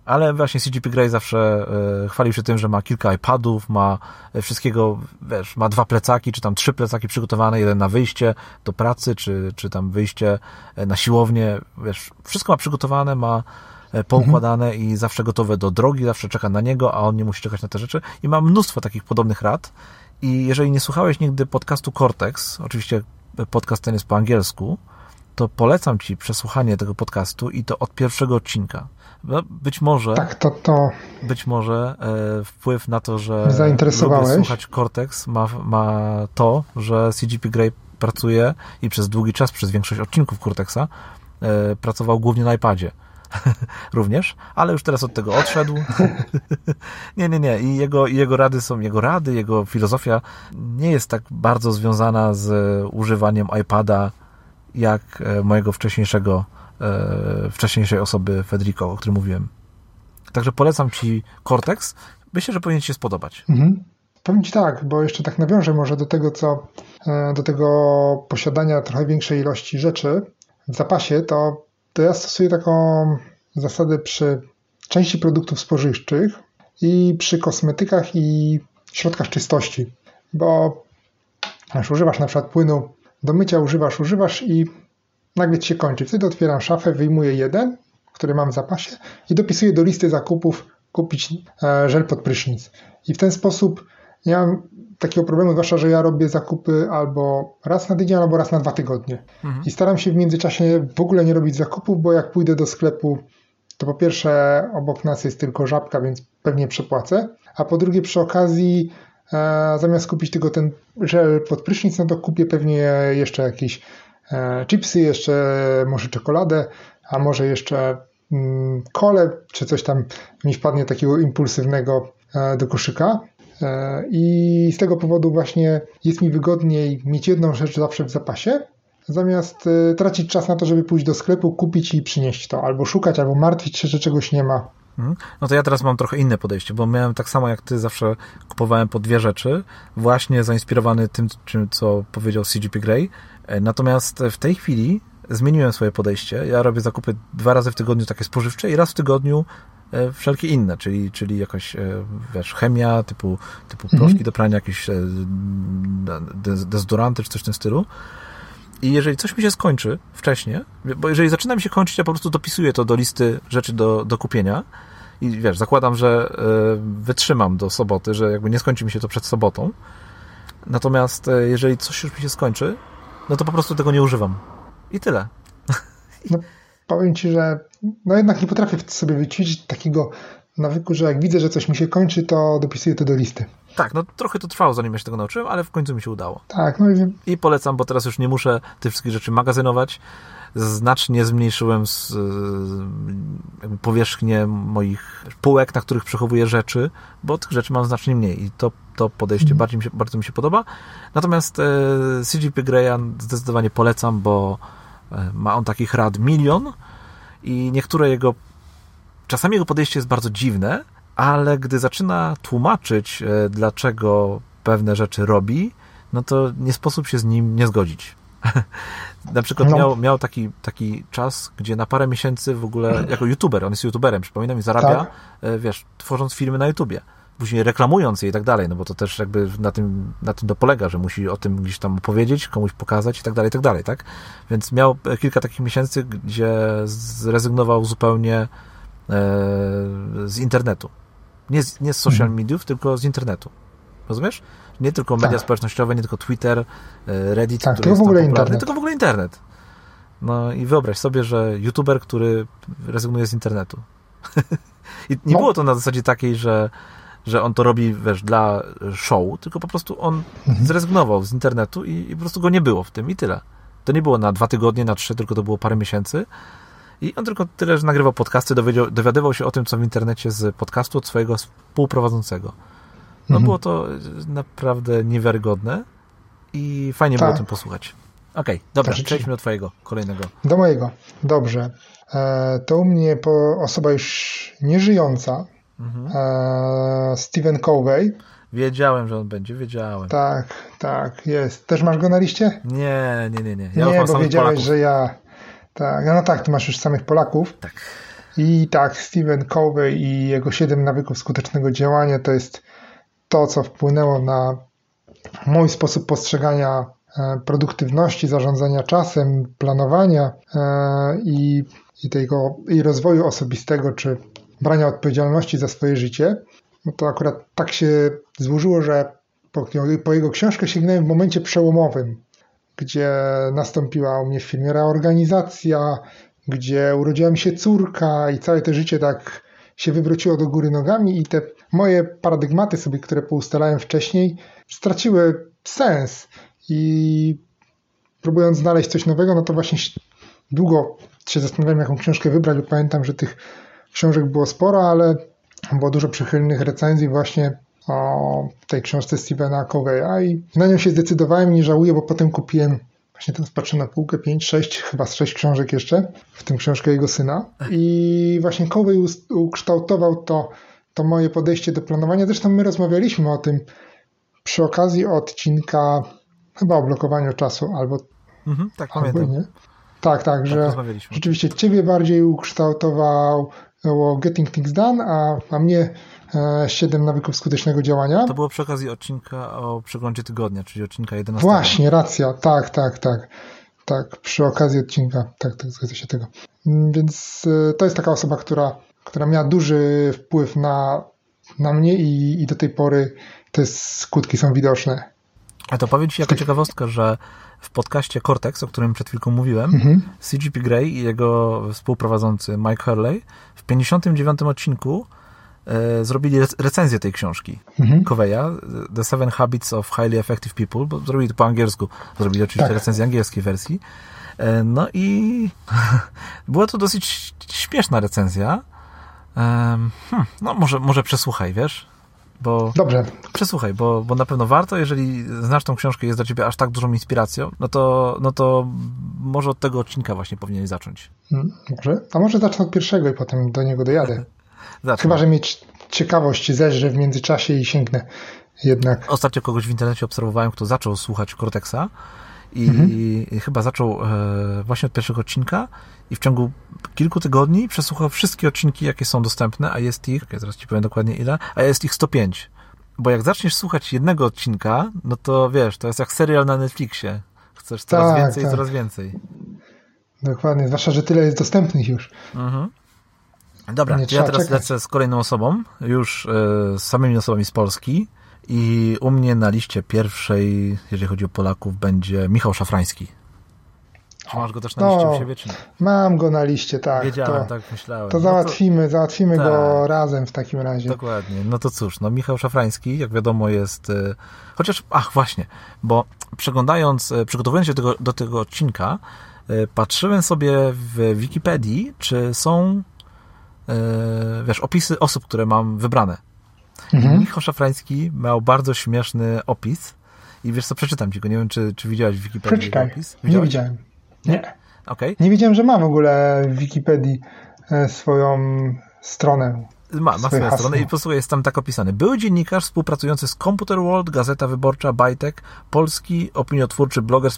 Ale właśnie CGP Grey zawsze e, chwalił się tym, że ma kilka iPadów, ma e, wszystkiego, wiesz, ma dwa plecaki, czy tam trzy plecaki przygotowane, jeden na wyjście do pracy, czy, czy tam wyjście e, na siłownię, wiesz, wszystko ma przygotowane, ma poukładane mhm. i zawsze gotowe do drogi, zawsze czeka na niego, a on nie musi czekać na te rzeczy. I ma mnóstwo takich podobnych rad. I jeżeli nie słuchałeś nigdy podcastu Cortex, oczywiście podcast ten jest po angielsku, to polecam Ci przesłuchanie tego podcastu i to od pierwszego odcinka. No, być może. Tak, to, to. Być może e, wpływ na to, że. Zainteresowałeś. słuchać Cortex ma, ma to, że CGP Grey pracuje i przez długi czas, przez większość odcinków Cortexa, e, pracował głównie na iPadzie. Również, ale już teraz od tego odszedł. nie, nie, nie. I jego, jego rady są, jego rady, jego filozofia nie jest tak bardzo związana z używaniem iPada jak e, mojego wcześniejszego, e, wcześniejszej osoby Federico, o którym mówiłem. Także polecam Ci Cortex. Myślę, że powinien Ci się spodobać. Mhm. Powiem Ci tak, bo jeszcze tak nawiążę może do tego, co e, do tego posiadania trochę większej ilości rzeczy w zapasie, to, to ja stosuję taką zasadę przy części produktów spożywczych i przy kosmetykach i środkach czystości, bo już używasz na przykład płynu do mycia używasz, używasz i nagle ci się kończy. Wtedy otwieram szafę, wyjmuję jeden, który mam w zapasie i dopisuję do listy zakupów kupić e, żel pod prysznic. I w ten sposób nie mam takiego problemu, zwłaszcza, że ja robię zakupy albo raz na tydzień, albo raz na dwa tygodnie. Mhm. I staram się w międzyczasie w ogóle nie robić zakupów, bo jak pójdę do sklepu, to po pierwsze obok nas jest tylko żabka, więc pewnie przepłacę, a po drugie przy okazji E, zamiast kupić tylko ten żel pod prysznic, no to kupię pewnie jeszcze jakieś e, chipsy, jeszcze może czekoladę, a może jeszcze mm, kole, czy coś tam mi wpadnie takiego impulsywnego e, do koszyka. I z tego powodu właśnie jest mi wygodniej mieć jedną rzecz zawsze w zapasie, zamiast tracić czas na to, żeby pójść do sklepu, kupić i przynieść to, albo szukać, albo martwić się, że czegoś nie ma. Mhm. No to ja teraz mam trochę inne podejście, bo miałem tak samo jak ty zawsze kupowałem po dwie rzeczy, właśnie zainspirowany tym, co powiedział CGP Grey. E, natomiast w tej chwili zmieniłem swoje podejście. Ja robię zakupy dwa razy w tygodniu takie spożywcze i raz w tygodniu e, wszelkie inne, czyli, czyli jakaś, e, wiesz, chemia, typu, typu proszki mhm. do prania, jakieś dezodoranty czy coś w tym stylu. I jeżeli coś mi się skończy wcześniej, bo jeżeli zaczyna mi się kończyć, ja po prostu dopisuję to do listy rzeczy do, do kupienia i wiesz, zakładam, że wytrzymam do soboty, że jakby nie skończy mi się to przed sobotą. Natomiast jeżeli coś już mi się skończy, no to po prostu tego nie używam. I tyle. No, powiem Ci, że no jednak nie potrafię sobie wyćwiczyć takiego nawyku, że jak widzę, że coś mi się kończy, to dopisuję to do listy. Tak, no trochę to trwało, zanim ja się tego nauczyłem, ale w końcu mi się udało. Tak, no i... I polecam, bo teraz już nie muszę tych wszystkich rzeczy magazynować. Znacznie zmniejszyłem y, powierzchnię moich półek, na których przechowuję rzeczy, bo tych rzeczy mam znacznie mniej i to, to podejście mhm. bardziej mi się, bardzo mi się podoba. Natomiast e, CGP Greya zdecydowanie polecam, bo e, ma on takich rad milion i niektóre jego czasami jego podejście jest bardzo dziwne, ale gdy zaczyna tłumaczyć, e, dlaczego pewne rzeczy robi, no to nie sposób się z nim nie zgodzić. na przykład no. miał, miał taki, taki czas, gdzie na parę miesięcy w ogóle, jako youtuber, on jest youtuberem, przypominam, i zarabia, tak. E, wiesz, tworząc filmy na YouTubie. Później reklamując je i tak dalej, no bo to też jakby na tym, na tym to polega, że musi o tym gdzieś tam opowiedzieć, komuś pokazać i tak dalej, i tak dalej, tak? Więc miał kilka takich miesięcy, gdzie zrezygnował zupełnie e, z internetu. Nie z, nie z social mhm. mediów, tylko z internetu. Rozumiesz? Nie tylko media tak. społecznościowe, nie tylko Twitter, e, Reddit, tak, który jest w ogóle internet. tylko w ogóle internet. No i wyobraź sobie, że youtuber, który rezygnuje z internetu. I nie no. było to na zasadzie takiej, że, że on to robi, wiesz, dla show, tylko po prostu on mhm. zrezygnował z internetu i, i po prostu go nie było w tym i tyle. To nie było na dwa tygodnie, na trzy, tylko to było parę miesięcy i on tylko tyle, że nagrywał podcasty, dowiadywał się o tym, co w internecie z podcastu od swojego współprowadzącego. No mhm. było to naprawdę niewiarygodne i fajnie tak. było o tym posłuchać. Okej, okay, dobra, przejdźmy do twojego kolejnego. Do mojego, dobrze. E, to u mnie po, osoba już nieżyjąca, mhm. e, Stephen Covey. Wiedziałem, że on będzie, wiedziałem. Tak, tak, jest. Też masz go na liście? Nie, nie, nie. Nie, ja nie bo wiedziałeś, Polaków. że ja... Tak, no tak, ty masz już samych Polaków. Tak. I tak, Stephen Covey i jego siedem nawyków skutecznego działania to jest to, co wpłynęło na mój sposób postrzegania e, produktywności, zarządzania czasem, planowania e, i, i, tego, i rozwoju osobistego, czy brania odpowiedzialności za swoje życie. No to akurat tak się złożyło, że po, po jego książkę sięgnąłem w momencie przełomowym, gdzie nastąpiła u mnie w firmie reorganizacja, gdzie urodziła mi się córka i całe to życie tak się wywróciło do góry nogami i te moje paradygmaty sobie, które poustalałem wcześniej, straciły sens i próbując znaleźć coś nowego, no to właśnie długo się zastanawiałem, jaką książkę wybrać, bo pamiętam, że tych książek było sporo, ale było dużo przychylnych recenzji właśnie o tej książce Stephena Coveya i na nią się zdecydowałem i nie żałuję, bo potem kupiłem Właśnie teraz patrzę na półkę, 5, 6, chyba z 6 książek jeszcze, w tym książkę jego syna. I właśnie Covey ukształtował to, to moje podejście do planowania. Zresztą my rozmawialiśmy o tym przy okazji odcinka chyba o blokowaniu czasu, albo... Mhm, tak, albo pamiętam. Nie. Tak, tak, tak że rzeczywiście ciebie bardziej ukształtował Getting Things Done, a, a mnie 7 e, nawyków skutecznego działania. To było przy okazji odcinka o przeglądzie tygodnia, czyli odcinka 11. Właśnie, racja, tak, tak, tak. Tak, przy okazji odcinka, tak, tak, zgadza się tego. Mm, więc e, to jest taka osoba, która, która miała duży wpływ na, na mnie i, i do tej pory te skutki są widoczne. A to powiem Ci jako ciekawostka, że w podcaście Cortex, o którym przed chwilką mówiłem, mhm. CGP Grey i jego współprowadzący Mike Hurley w 59 odcinku e, zrobili recenzję tej książki mhm. Coveya, The Seven Habits of Highly Effective People, bo zrobili to po angielsku, zrobili oczywiście tak. recenzję angielskiej wersji. E, no i była to dosyć śmieszna recenzja. E, hmm, no może, może przesłuchaj, wiesz? Bo Dobrze. Przesłuchaj, bo, bo na pewno warto, jeżeli znasz tą książkę i jest dla ciebie aż tak dużą inspiracją, no to, no to może od tego odcinka właśnie powinieneś zacząć. Hmm, może? A może zacznę od pierwszego i potem do niego dojadę. Chyba, że mieć ciekawość zeżrę w międzyczasie i sięgnę jednak. Ostatnio kogoś w internecie obserwowałem, kto zaczął słuchać Cortexa i, mhm. i chyba zaczął e, właśnie od pierwszego odcinka i w ciągu kilku tygodni przesłuchał wszystkie odcinki, jakie są dostępne, a jest ich, ja zaraz ci powiem dokładnie ile, a jest ich 105. Bo jak zaczniesz słuchać jednego odcinka, no to wiesz, to jest jak serial na Netflixie. Chcesz coraz tak, więcej tak. coraz więcej. Dokładnie, zwłaszcza, że tyle jest dostępnych już. Mhm. Dobra, ja teraz czekać. lecę z kolejną osobą, już e, z samymi osobami z Polski i u mnie na liście pierwszej, jeżeli chodzi o Polaków, będzie Michał Szafrański. Czy masz go też na liście u siebie, czy nie? Mam go na liście, tak. Wiedziałem, to, tak myślałem. To załatwimy, no to, załatwimy tak, go razem w takim razie. Dokładnie. No to cóż, no Michał Szafrański, jak wiadomo jest, y, chociaż, ach właśnie, bo przeglądając, y, przygotowując się do tego, do tego odcinka, y, patrzyłem sobie w Wikipedii, czy są, wiesz, opisy osób, które mam wybrane. Mhm. Michał Szafrański miał bardzo śmieszny opis i wiesz co, przeczytam ci go, nie wiem, czy, czy widziałeś w Wikipedii Przeczytaj. opis? Widziałeś? Nie widziałem. Nie. Okay. Nie wiedziałem, że ma w ogóle w Wikipedii e, swoją stronę. Ma, ma swoją stronę i posłuchaj, jest tam tak opisany. Był dziennikarz współpracujący z Computer World, Gazeta Wyborcza, Bajtek, polski opiniotwórczy bloger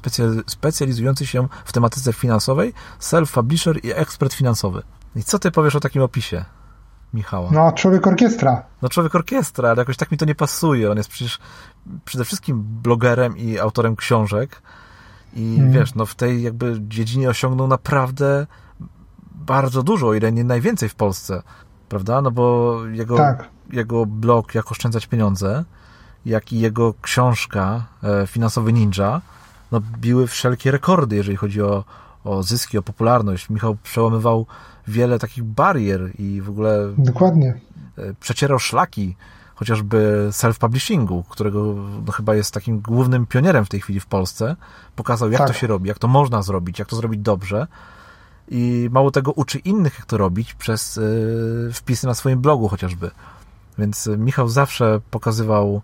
specjalizujący się w tematyce finansowej, self-publisher i ekspert finansowy. I co ty powiesz o takim opisie? Michała. No, człowiek orkiestra. No, człowiek orkiestra, ale jakoś tak mi to nie pasuje. On jest przecież przede wszystkim blogerem i autorem książek, i hmm. wiesz, no w tej jakby dziedzinie osiągnął naprawdę bardzo dużo, o ile nie najwięcej w Polsce, prawda? No bo jego, tak. jego blog Jak oszczędzać pieniądze, jak i jego książka e, Finansowy Ninja, no biły wszelkie rekordy, jeżeli chodzi o, o zyski, o popularność. Michał przełamywał wiele takich barier i w ogóle Dokładnie. E, przecierał szlaki chociażby self-publishingu, którego no, chyba jest takim głównym pionierem w tej chwili w Polsce. Pokazał, jak tak. to się robi, jak to można zrobić, jak to zrobić dobrze. I mało tego uczy innych, jak to robić przez yy, wpisy na swoim blogu chociażby. Więc Michał zawsze pokazywał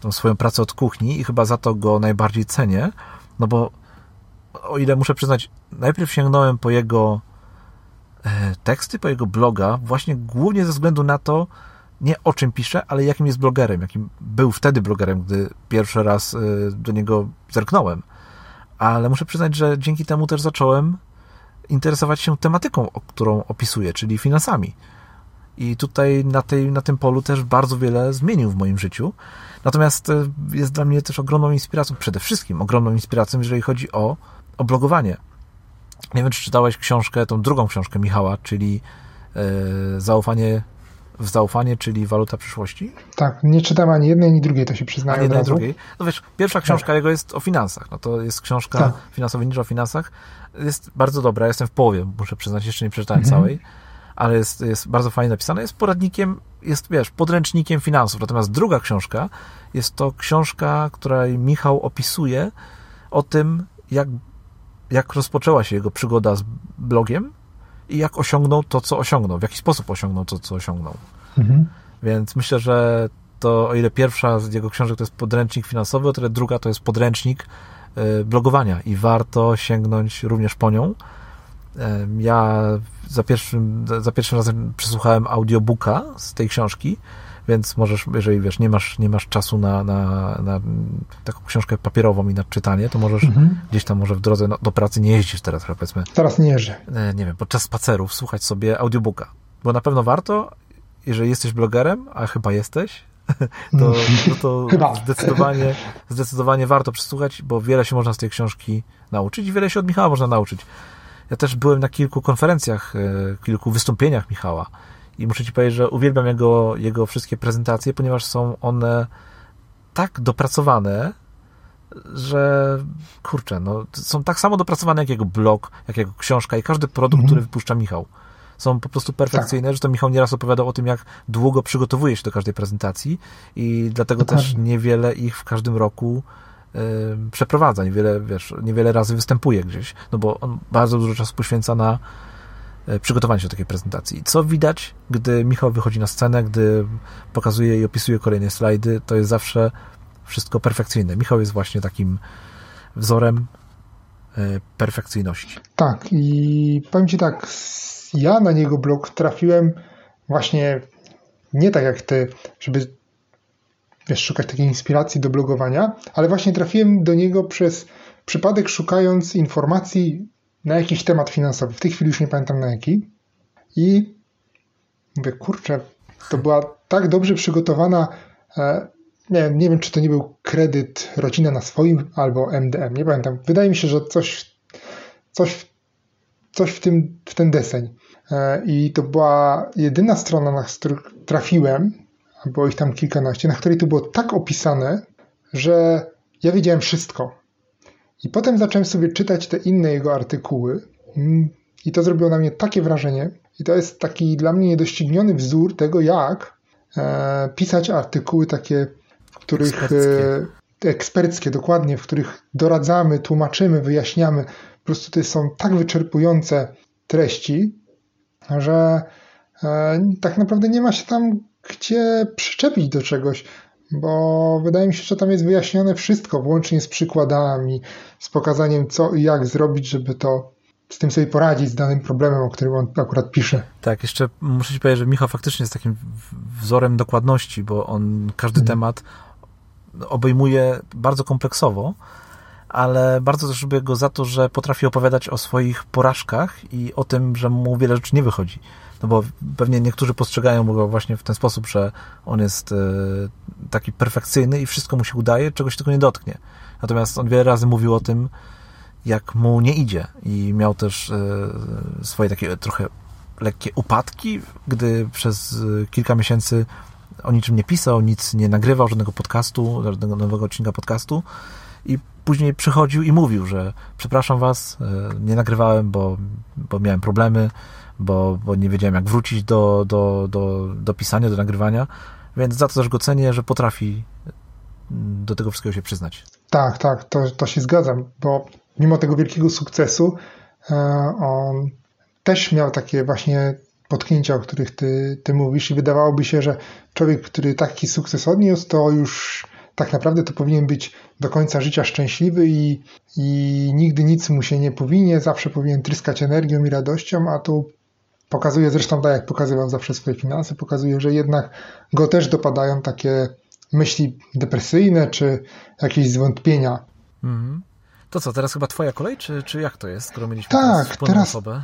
tą swoją pracę od kuchni i chyba za to go najbardziej cenię, no bo o ile muszę przyznać, najpierw sięgnąłem po jego e, teksty, po jego bloga, właśnie głównie ze względu na to, nie o czym pisze, ale jakim jest blogerem, jakim był wtedy blogerem, gdy pierwszy raz e, do niego zerknąłem. Ale muszę przyznać, że dzięki temu też zacząłem interesować się tematyką, którą opisuje, czyli finansami. I tutaj na, tej, na tym polu też bardzo wiele zmienił w moim życiu. Natomiast e, jest dla mnie też ogromną inspiracją, przede wszystkim ogromną inspiracją, jeżeli chodzi o, o blogowanie. Nie wiem, czy czytałeś książkę, tą drugą książkę Michała, czyli e, Zaufanie w zaufanie, czyli waluta przyszłości? Tak, nie czytam ani jednej, ani drugiej, to się przyznaję ani jednej, drugiej. No wiesz, pierwsza tak. książka tak. jego jest o finansach. No to jest książka tak. finansowa o finansach. Jest bardzo dobra, jestem w połowie, muszę przyznać, jeszcze nie przeczytałem mhm. całej ale jest, jest bardzo fajnie napisane. Jest poradnikiem, jest, wiesz, podręcznikiem finansów. Natomiast druga książka jest to książka, której Michał opisuje o tym, jak, jak rozpoczęła się jego przygoda z blogiem i jak osiągnął to, co osiągnął, w jaki sposób osiągnął to, co osiągnął. Mhm. Więc myślę, że to o ile pierwsza z jego książek to jest podręcznik finansowy, o tyle druga to jest podręcznik y, blogowania i warto sięgnąć również po nią. Ja za pierwszym, za pierwszym razem przesłuchałem audiobooka z tej książki, więc możesz, jeżeli wiesz, nie masz, nie masz czasu na, na, na taką książkę papierową i na czytanie, to możesz mhm. gdzieś tam może w drodze no, do pracy nie jeździsz teraz, powiedzmy. Teraz nie jeżdżę. E, nie wiem, podczas spacerów słuchać sobie audiobooka. Bo na pewno warto, jeżeli jesteś blogerem, a chyba jesteś, to, no to zdecydowanie, zdecydowanie warto przesłuchać, bo wiele się można z tej książki nauczyć i wiele się od Michała można nauczyć. Ja też byłem na kilku konferencjach, e, kilku wystąpieniach Michała i muszę Ci powiedzieć, że uwielbiam jego, jego wszystkie prezentacje, ponieważ są one tak dopracowane, że kurczę, no, są tak samo dopracowane jak jego blog, jak jego książka i każdy produkt, mhm. który wypuszcza Michał. Są po prostu perfekcyjne, tak. że to Michał nieraz opowiadał o tym, jak długo przygotowuje się do każdej prezentacji i dlatego Dokładnie. też niewiele ich w każdym roku przeprowadza, niewiele, wiesz, niewiele razy występuje gdzieś, no bo on bardzo dużo czasu poświęca na przygotowanie się do takiej prezentacji. Co widać, gdy Michał wychodzi na scenę, gdy pokazuje i opisuje kolejne slajdy, to jest zawsze wszystko perfekcyjne. Michał jest właśnie takim wzorem e, perfekcyjności. Tak, i powiem Ci tak, ja na niego blog trafiłem właśnie nie tak jak ty, żeby wiesz, szukać takiej inspiracji do blogowania, ale właśnie trafiłem do niego przez przypadek szukając informacji na jakiś temat finansowy. W tej chwili już nie pamiętam na jaki. I mówię, kurczę, to była tak dobrze przygotowana, e, nie, nie wiem, czy to nie był kredyt rodzina na swoim albo MDM, nie pamiętam. Wydaje mi się, że coś, coś, coś w, tym, w ten deseń. E, I to była jedyna strona, na którą trafiłem, było ich tam kilkanaście, na której to było tak opisane, że ja wiedziałem wszystko. I potem zacząłem sobie czytać te inne jego artykuły mm, i to zrobiło na mnie takie wrażenie. I to jest taki dla mnie niedościgniony wzór tego, jak e, pisać artykuły takie, w których eksperckie. E, eksperckie, dokładnie, w których doradzamy, tłumaczymy, wyjaśniamy. Po prostu to są tak wyczerpujące treści, że e, tak naprawdę nie ma się tam gdzie przyczepić do czegoś, bo wydaje mi się, że tam jest wyjaśnione wszystko, włącznie z przykładami, z pokazaniem co i jak zrobić, żeby to z tym sobie poradzić, z danym problemem, o którym on akurat pisze. Tak, jeszcze muszę ci powiedzieć, że Michał faktycznie jest takim wzorem dokładności, bo on każdy hmm. temat obejmuje bardzo kompleksowo, ale bardzo też lubię go za to, że potrafi opowiadać o swoich porażkach i o tym, że mu wiele rzeczy nie wychodzi. No bo pewnie niektórzy postrzegają go właśnie w ten sposób, że on jest e, taki perfekcyjny i wszystko mu się udaje, czegoś tylko nie dotknie. Natomiast on wiele razy mówił o tym, jak mu nie idzie i miał też e, swoje takie trochę lekkie upadki, gdy przez e, kilka miesięcy o niczym nie pisał, nic nie nagrywał, żadnego podcastu, żadnego nowego odcinka podcastu i później przychodził i mówił, że przepraszam was, nie nagrywałem, bo, bo miałem problemy, bo, bo nie wiedziałem, jak wrócić do, do, do, do pisania, do nagrywania, więc za to też go cenię, że potrafi do tego wszystkiego się przyznać. Tak, tak, to, to się zgadzam, bo mimo tego wielkiego sukcesu e, on też miał takie właśnie potknięcia, o których ty, ty mówisz i wydawałoby się, że człowiek, który taki sukces odniósł, to już tak naprawdę to powinien być do końca życia szczęśliwy i, i nigdy nic mu się nie powinie, zawsze powinien tryskać energią i radością, a tu pokazuje, zresztą tak jak pokazywał zawsze swoje finanse, pokazuje, że jednak go też dopadają takie myśli depresyjne czy jakieś zwątpienia. Mhm. To co, teraz chyba twoja kolej, czy, czy jak to jest, skoro mieliśmy tak, teraz, teraz osobę?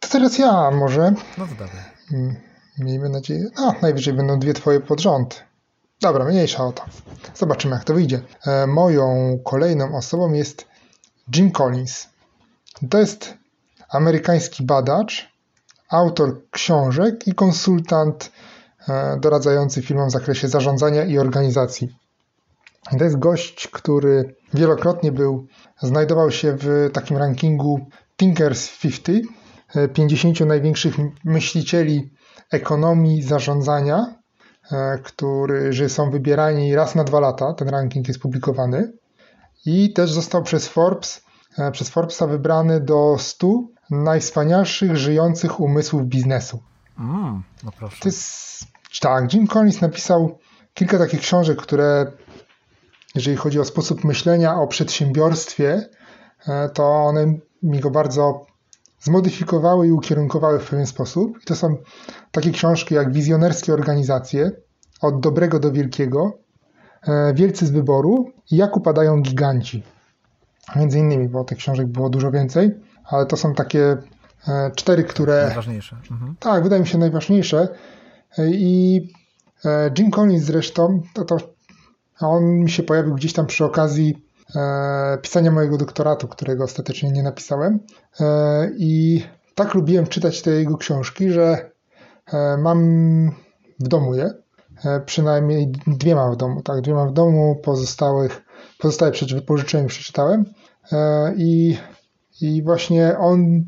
To teraz ja może. No to dawaj. Mm, miejmy nadzieję. No, najwyżej będą dwie twoje pod rząd. Dobra, mniejsza o to. Zobaczymy, jak to wyjdzie. E, moją kolejną osobą jest Jim Collins. To jest amerykański badacz, autor książek i konsultant e, doradzający firmom w zakresie zarządzania i organizacji. To jest gość, który wielokrotnie był, znajdował się w takim rankingu Thinkers 50, 50 e, największych myślicieli ekonomii zarządzania, którzy są wybierani raz na dwa lata. Ten ranking jest publikowany. I też został przez Forbes, e, przez Forbesa wybrany do 100 najwspanialszych żyjących umysłów biznesu. Mm, no proszę. To jest, tak, Jim Collins napisał kilka takich książek, które jeżeli chodzi o sposób myślenia o przedsiębiorstwie, e, to one mi go bardzo zmodyfikowały i ukierunkowały w pewien sposób. I to są takie książki jak Wizjonerskie organizacje, Od dobrego do wielkiego, e, Wielcy z wyboru i Jak upadają giganci. Między innymi, bo tych książek było dużo więcej, ale to są takie e, cztery, które. Najważniejsze. Mhm. Tak, wydaje mi się najważniejsze. I Jim Collins zresztą, to, to on mi się pojawił gdzieś tam przy okazji e, pisania mojego doktoratu, którego ostatecznie nie napisałem. E, I tak lubiłem czytać te jego książki, że e, mam w domu je. E, przynajmniej dwie mam w domu, tak, dwie mam w domu, pozostałych, pozostałe pożyczyłem przeczytałem. E, I, I właśnie on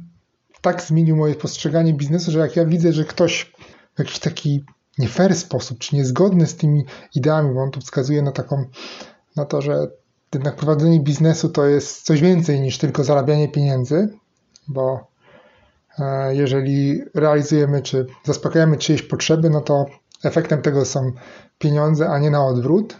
tak zmienił moje postrzeganie biznesu, że jak ja widzę, że ktoś w jakiś taki nie fair sposób, czy niezgodny z tymi ideami, bo on tu wskazuje na taką, na to, że jednak prowadzenie biznesu to jest coś więcej niż tylko zarabianie pieniędzy, bo e, jeżeli realizujemy czy zaspokajamy czyjeś potrzeby, no to efektem tego są pieniądze, a nie na odwrót.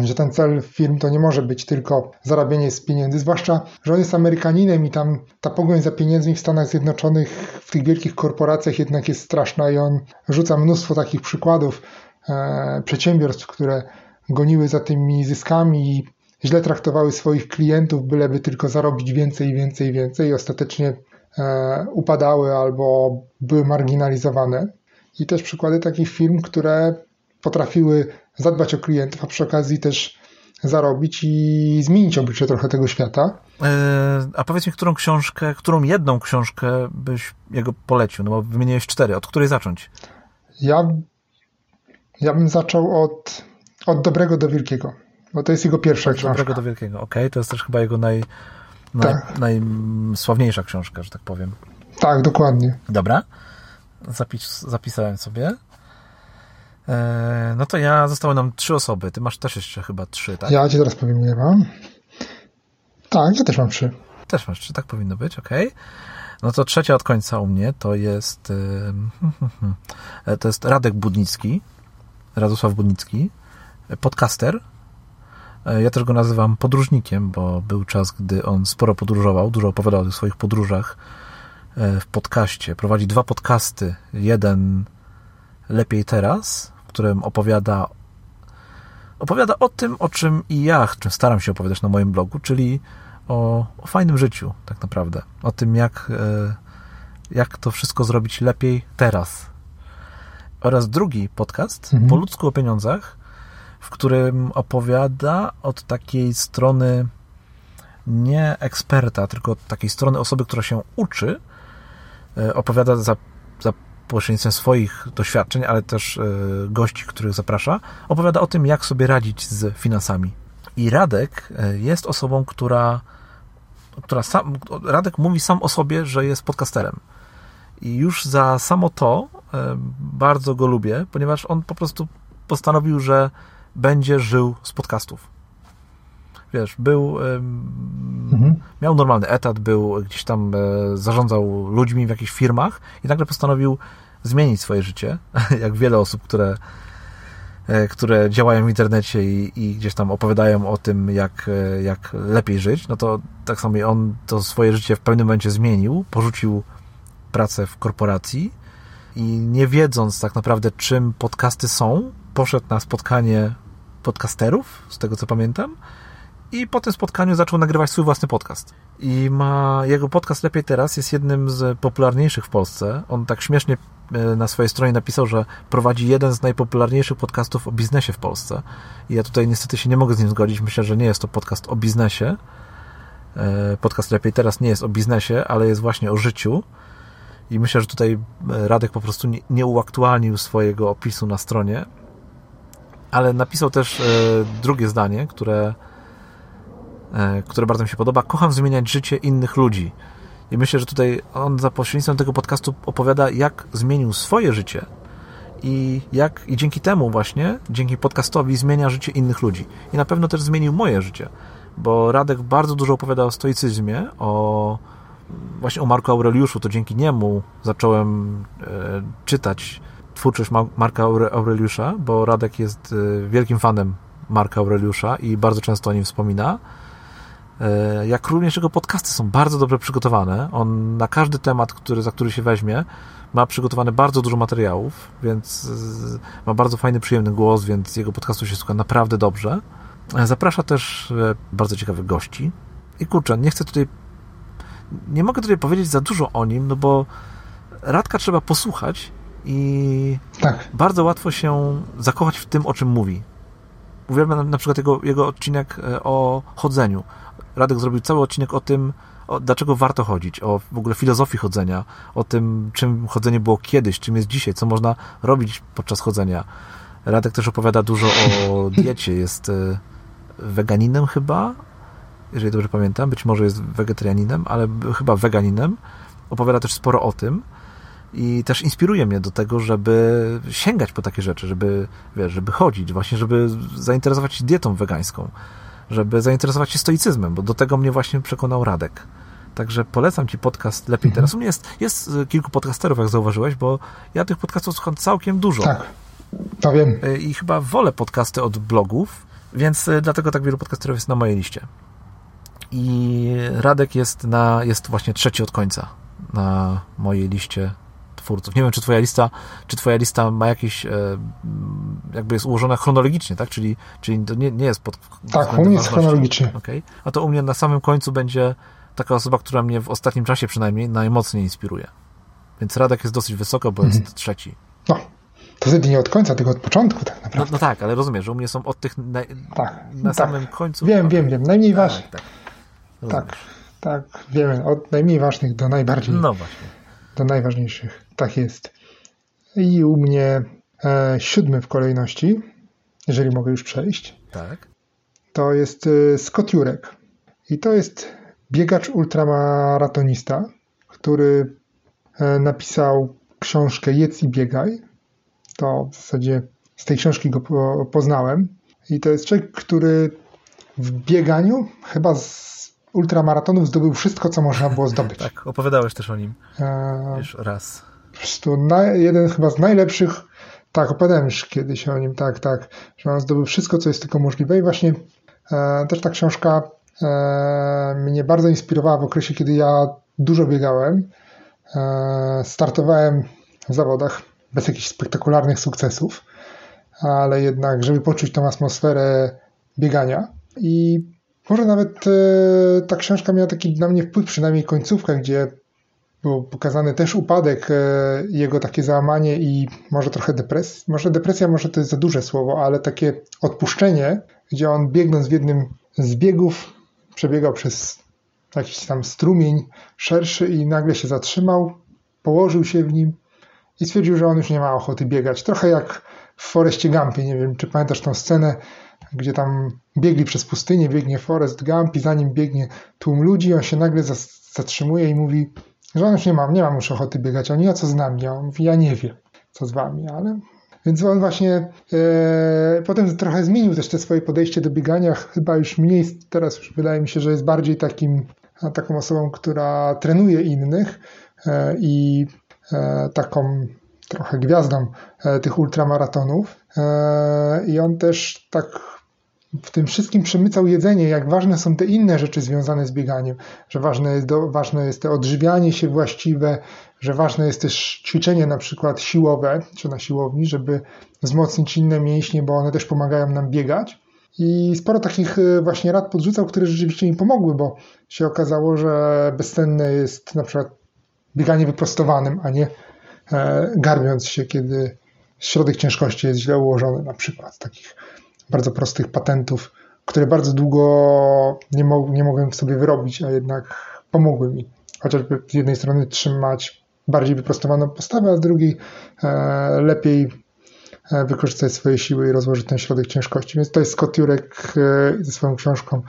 Że ten cel firm to nie może być tylko zarabianie z pieniędzy, zwłaszcza, że on jest Amerykaninem i tam ta pogoń za pieniędzmi w Stanach Zjednoczonych, w tych wielkich korporacjach jednak jest straszna i on rzuca mnóstwo takich przykładów e, przedsiębiorstw, które goniły za tymi zyskami i źle traktowały swoich klientów, byleby tylko zarobić więcej, więcej, więcej. I ostatecznie e, upadały albo były marginalizowane. I też przykłady takich firm, które potrafiły zadbać o klientów, a przy okazji też zarobić i zmienić oblicze trochę tego świata. E, a powiedz mi, którą książkę, którą jedną książkę byś jego polecił? No bo wymieniłeś cztery. Od której zacząć? Ja, ja bym zaczął od, od dobrego do wielkiego, bo to jest jego pierwsza od książka. Dobrego do wielkiego, okej. Okay. To jest też chyba jego naj, naj, tak. najsławniejsza książka, że tak powiem. Tak, dokładnie. Dobra. Zapis, zapisałem sobie. E, no to ja, zostały nam trzy osoby. Ty masz też jeszcze chyba trzy, tak? Ja ci teraz powiem, ile mam. Tak, ja też mam trzy. Też masz trzy, tak powinno być, ok. No to trzecia od końca u mnie to jest e, to jest Radek Budnicki, Radosław Budnicki, podcaster. E, ja też go nazywam podróżnikiem, bo był czas, gdy on sporo podróżował, dużo opowiadał o tych swoich podróżach w podcaście. Prowadzi dwa podcasty. Jeden lepiej teraz, którym opowiada opowiada o tym, o czym i ja czym staram się opowiadać na moim blogu, czyli o, o fajnym życiu, tak naprawdę. O tym, jak, e, jak to wszystko zrobić lepiej teraz. Oraz drugi podcast, mhm. Po ludzku o pieniądzach, w którym opowiada od takiej strony nie eksperta, tylko od takiej strony osoby, która się uczy, e, opowiada za, za pośrednictwem swoich doświadczeń, ale też e, gości, których zaprasza, opowiada o tym, jak sobie radzić z finansami. I Radek e, jest osobą, która, która sam, Radek mówi sam o sobie, że jest podcasterem. I już za samo to bardzo go lubię, ponieważ on po prostu postanowił, że będzie żył z podcastów. wiesz, był, mhm. miał normalny etat, był gdzieś tam, e, zarządzał ludźmi w jakichś firmach i nagle postanowił zmienić swoje życie, jak wiele osób, które, e, które działają w internecie i, i, gdzieś tam opowiadają o tym, jak, e, jak lepiej żyć, no to tak samo on to swoje życie w pewnym momencie zmienił, porzucił pracę w korporacji i nie wiedząc tak naprawdę, czym podcasty są, poszedł na spotkanie podcasterów, z tego co pamiętam, i po tym spotkaniu zaczął nagrywać swój własny podcast. I ma jego podcast Lepiej Teraz jest jednym z popularniejszych w Polsce. On tak śmiesznie e, na swojej stronie napisał, że prowadzi jeden z najpopularniejszych podcastów o biznesie w Polsce. I ja tutaj niestety się nie mogę z nim zgodzić. Myślę, że nie jest to podcast o biznesie. E, podcast Lepiej Teraz nie jest o biznesie, ale jest właśnie o życiu. I myślę, że tutaj e, Radek po prostu nie, nie uaktualnił swojego opisu na stronie. Ale napisał też drugie zdanie, które E, które bardzo mi się podoba. Kocham zmieniać życie innych ludzi. I myślę, że tutaj on za pośrednictwem tego podcastu opowiada, jak zmienił swoje życie i jak i dzięki temu właśnie, dzięki podcastowi zmienia życie innych ludzi. I na pewno też zmienił moje życie, bo Radek bardzo dużo opowiada o stoicyzmie, o właśnie o Marku Aureliuszu, to dzięki niemu zacząłem e, czytać twórczość Marka Aureliusza, bo Radek jest e, wielkim fanem Marka Aureliusza i bardzo często o nim wspomina. E, jak również jego podcasty są bardzo dobrze przygotowane. On na każdy temat, który, za który się weźmie, ma przygotowane bardzo dużo materiałów, więc ma bardzo fajny, przyjemny głos, więc jego podcastu się słucha naprawdę dobrze. E, zaprasza też e, bardzo ciekawych gości. I kurczę, nie chcę tutaj, nie mogę tutaj powiedzieć za dużo o nim, no bo Radka trzeba posłuchać i tak. bardzo łatwo się zakochać w tym, o czym mówi. Uwielbiam na, na przykład jego, jego odcinek o chodzeniu. Radek zrobił cały odcinek o tym, o, dlaczego warto chodzić, o w ogóle filozofii chodzenia, o tym, czym chodzenie było kiedyś, czym jest dzisiaj, co można robić podczas chodzenia. Radek też opowiada dużo o diecie, jest e, weganinem chyba, jeżeli dobrze pamiętam, być może jest wegetarianinem, ale chyba weganinem. Opowiada też sporo o tym i też inspiruje mnie do tego, żeby sięgać po takie rzeczy, żeby, wiesz, żeby chodzić, właśnie, żeby zainteresować się dietą wegańską żeby zainteresować się stoicyzmem, bo do tego mnie właśnie przekonał Radek. Także polecam Ci podcast Lepiej mhm. Teraz. U mnie jest, jest y, kilku podcasterów, jak zauważyłeś, bo ja tych podcastów słucham całkiem dużo. Tak, to wiem. Y, I chyba wolę podcasty od blogów, więc y, dlatego tak wielu podcasterów jest na mojej liście. I Radek jest, na, jest właśnie trzeci od końca na mojej liście twórców. Nie wiem, czy twoja lista, czy twoja lista ma jakieś, e, jakby jest ułożona chronologicznie, tak? Czyli, czyli to nie, nie jest pod... Tak, u mnie jest chronologicznie. Okay. A to u mnie na samym końcu będzie taka osoba, która mnie w ostatnim czasie przynajmniej najmocniej inspiruje. Więc Radek jest dosyć wysoko, bo mhm. jest trzeci. No, to wtedy nie od końca, tylko od początku tak naprawdę. No, no tak, ale rozumiesz, że u mnie są od tych na, tak, na tak. samym końcu. Wiem, wiem, wiem. Najmniej tak, ważnych. Tak, tak, tak, wiemy. Od najmniej ważnych do najbardziej. No właśnie. Do najważniejszych. Tak jest. I u mnie e, siódmy w kolejności, jeżeli mogę już przejść. Tak. To jest e, Scott Jurek. I to jest biegacz ultramaratonista, który e, napisał książkę Jedz i biegaj. To w zasadzie z tej książki go po, poznałem. I to jest człowiek, który w bieganiu chyba z ultramaratonów zdobył wszystko, co można było zdobyć. tak, opowiadałeś też o nim e... już raz po prostu na, jeden chyba z najlepszych, tak, opowiadałem już kiedyś o nim, tak, tak, że on zdobył wszystko, co jest tylko możliwe i właśnie e, też ta książka e, mnie bardzo inspirowała w okresie, kiedy ja dużo biegałem, e, startowałem w zawodach bez jakichś spektakularnych sukcesów, ale jednak, żeby poczuć tą atmosferę biegania i może nawet e, ta książka miała taki na mnie wpływ, przynajmniej końcówka, gdzie był pokazany też upadek, e, jego takie załamanie i może trochę depresja. Może depresja, może to jest za duże słowo, ale takie odpuszczenie, gdzie on biegnąc w jednym z biegów przebiegał przez jakiś tam strumień szerszy i nagle się zatrzymał, położył się w nim i stwierdził, że on już nie ma ochoty biegać. Trochę jak w Forestie Gumpie, nie wiem, czy pamiętasz tą scenę, gdzie tam biegli przez pustynię, biegnie Forest Gump i za nim biegnie tłum ludzi, on się nagle zatrzymuje i mówi że on już nie mam, nie mam już ochoty biegać. Oni, a co z nami? Mówi, ja nie wiem, co z wami, ale Więc on właśnie e, potem trochę zmienił też te swoje podejście do biegania. Chyba już mniej, teraz już wydaje mi się, że jest bardziej takim, taką osobą, która trenuje innych e, i e, taką trochę gwiazdą e, tych ultramaratonów. E, I on też tak w tym wszystkim przemycał jedzenie, jak ważne są te inne rzeczy związane z bieganiem, że ważne jest, do, ważne jest to odżywianie się właściwe, że ważne jest też ćwiczenie na przykład siłowe, czy na siłowni, żeby wzmocnić inne mięśnie, bo one też pomagają nam biegać. I sporo takich e, właśnie rad podrzucał, które rzeczywiście mi pomogły, bo się okazało, że bezcenne jest na przykład bieganie wyprostowanym, a nie e, garbiąc się, kiedy środek ciężkości jest źle ułożony, na przykład takich bardzo prostych patentów, które bardzo długo nie, mo nie mogłem sobie wyrobić, a jednak pomogły mi. Chociażby z jednej strony trzymać bardziej wyprostowaną postawę, a z drugiej e, lepiej e, wykorzystać swoje siły i rozłożyć ten środek ciężkości. Więc to jest Scott Jurek e, ze swoją książką.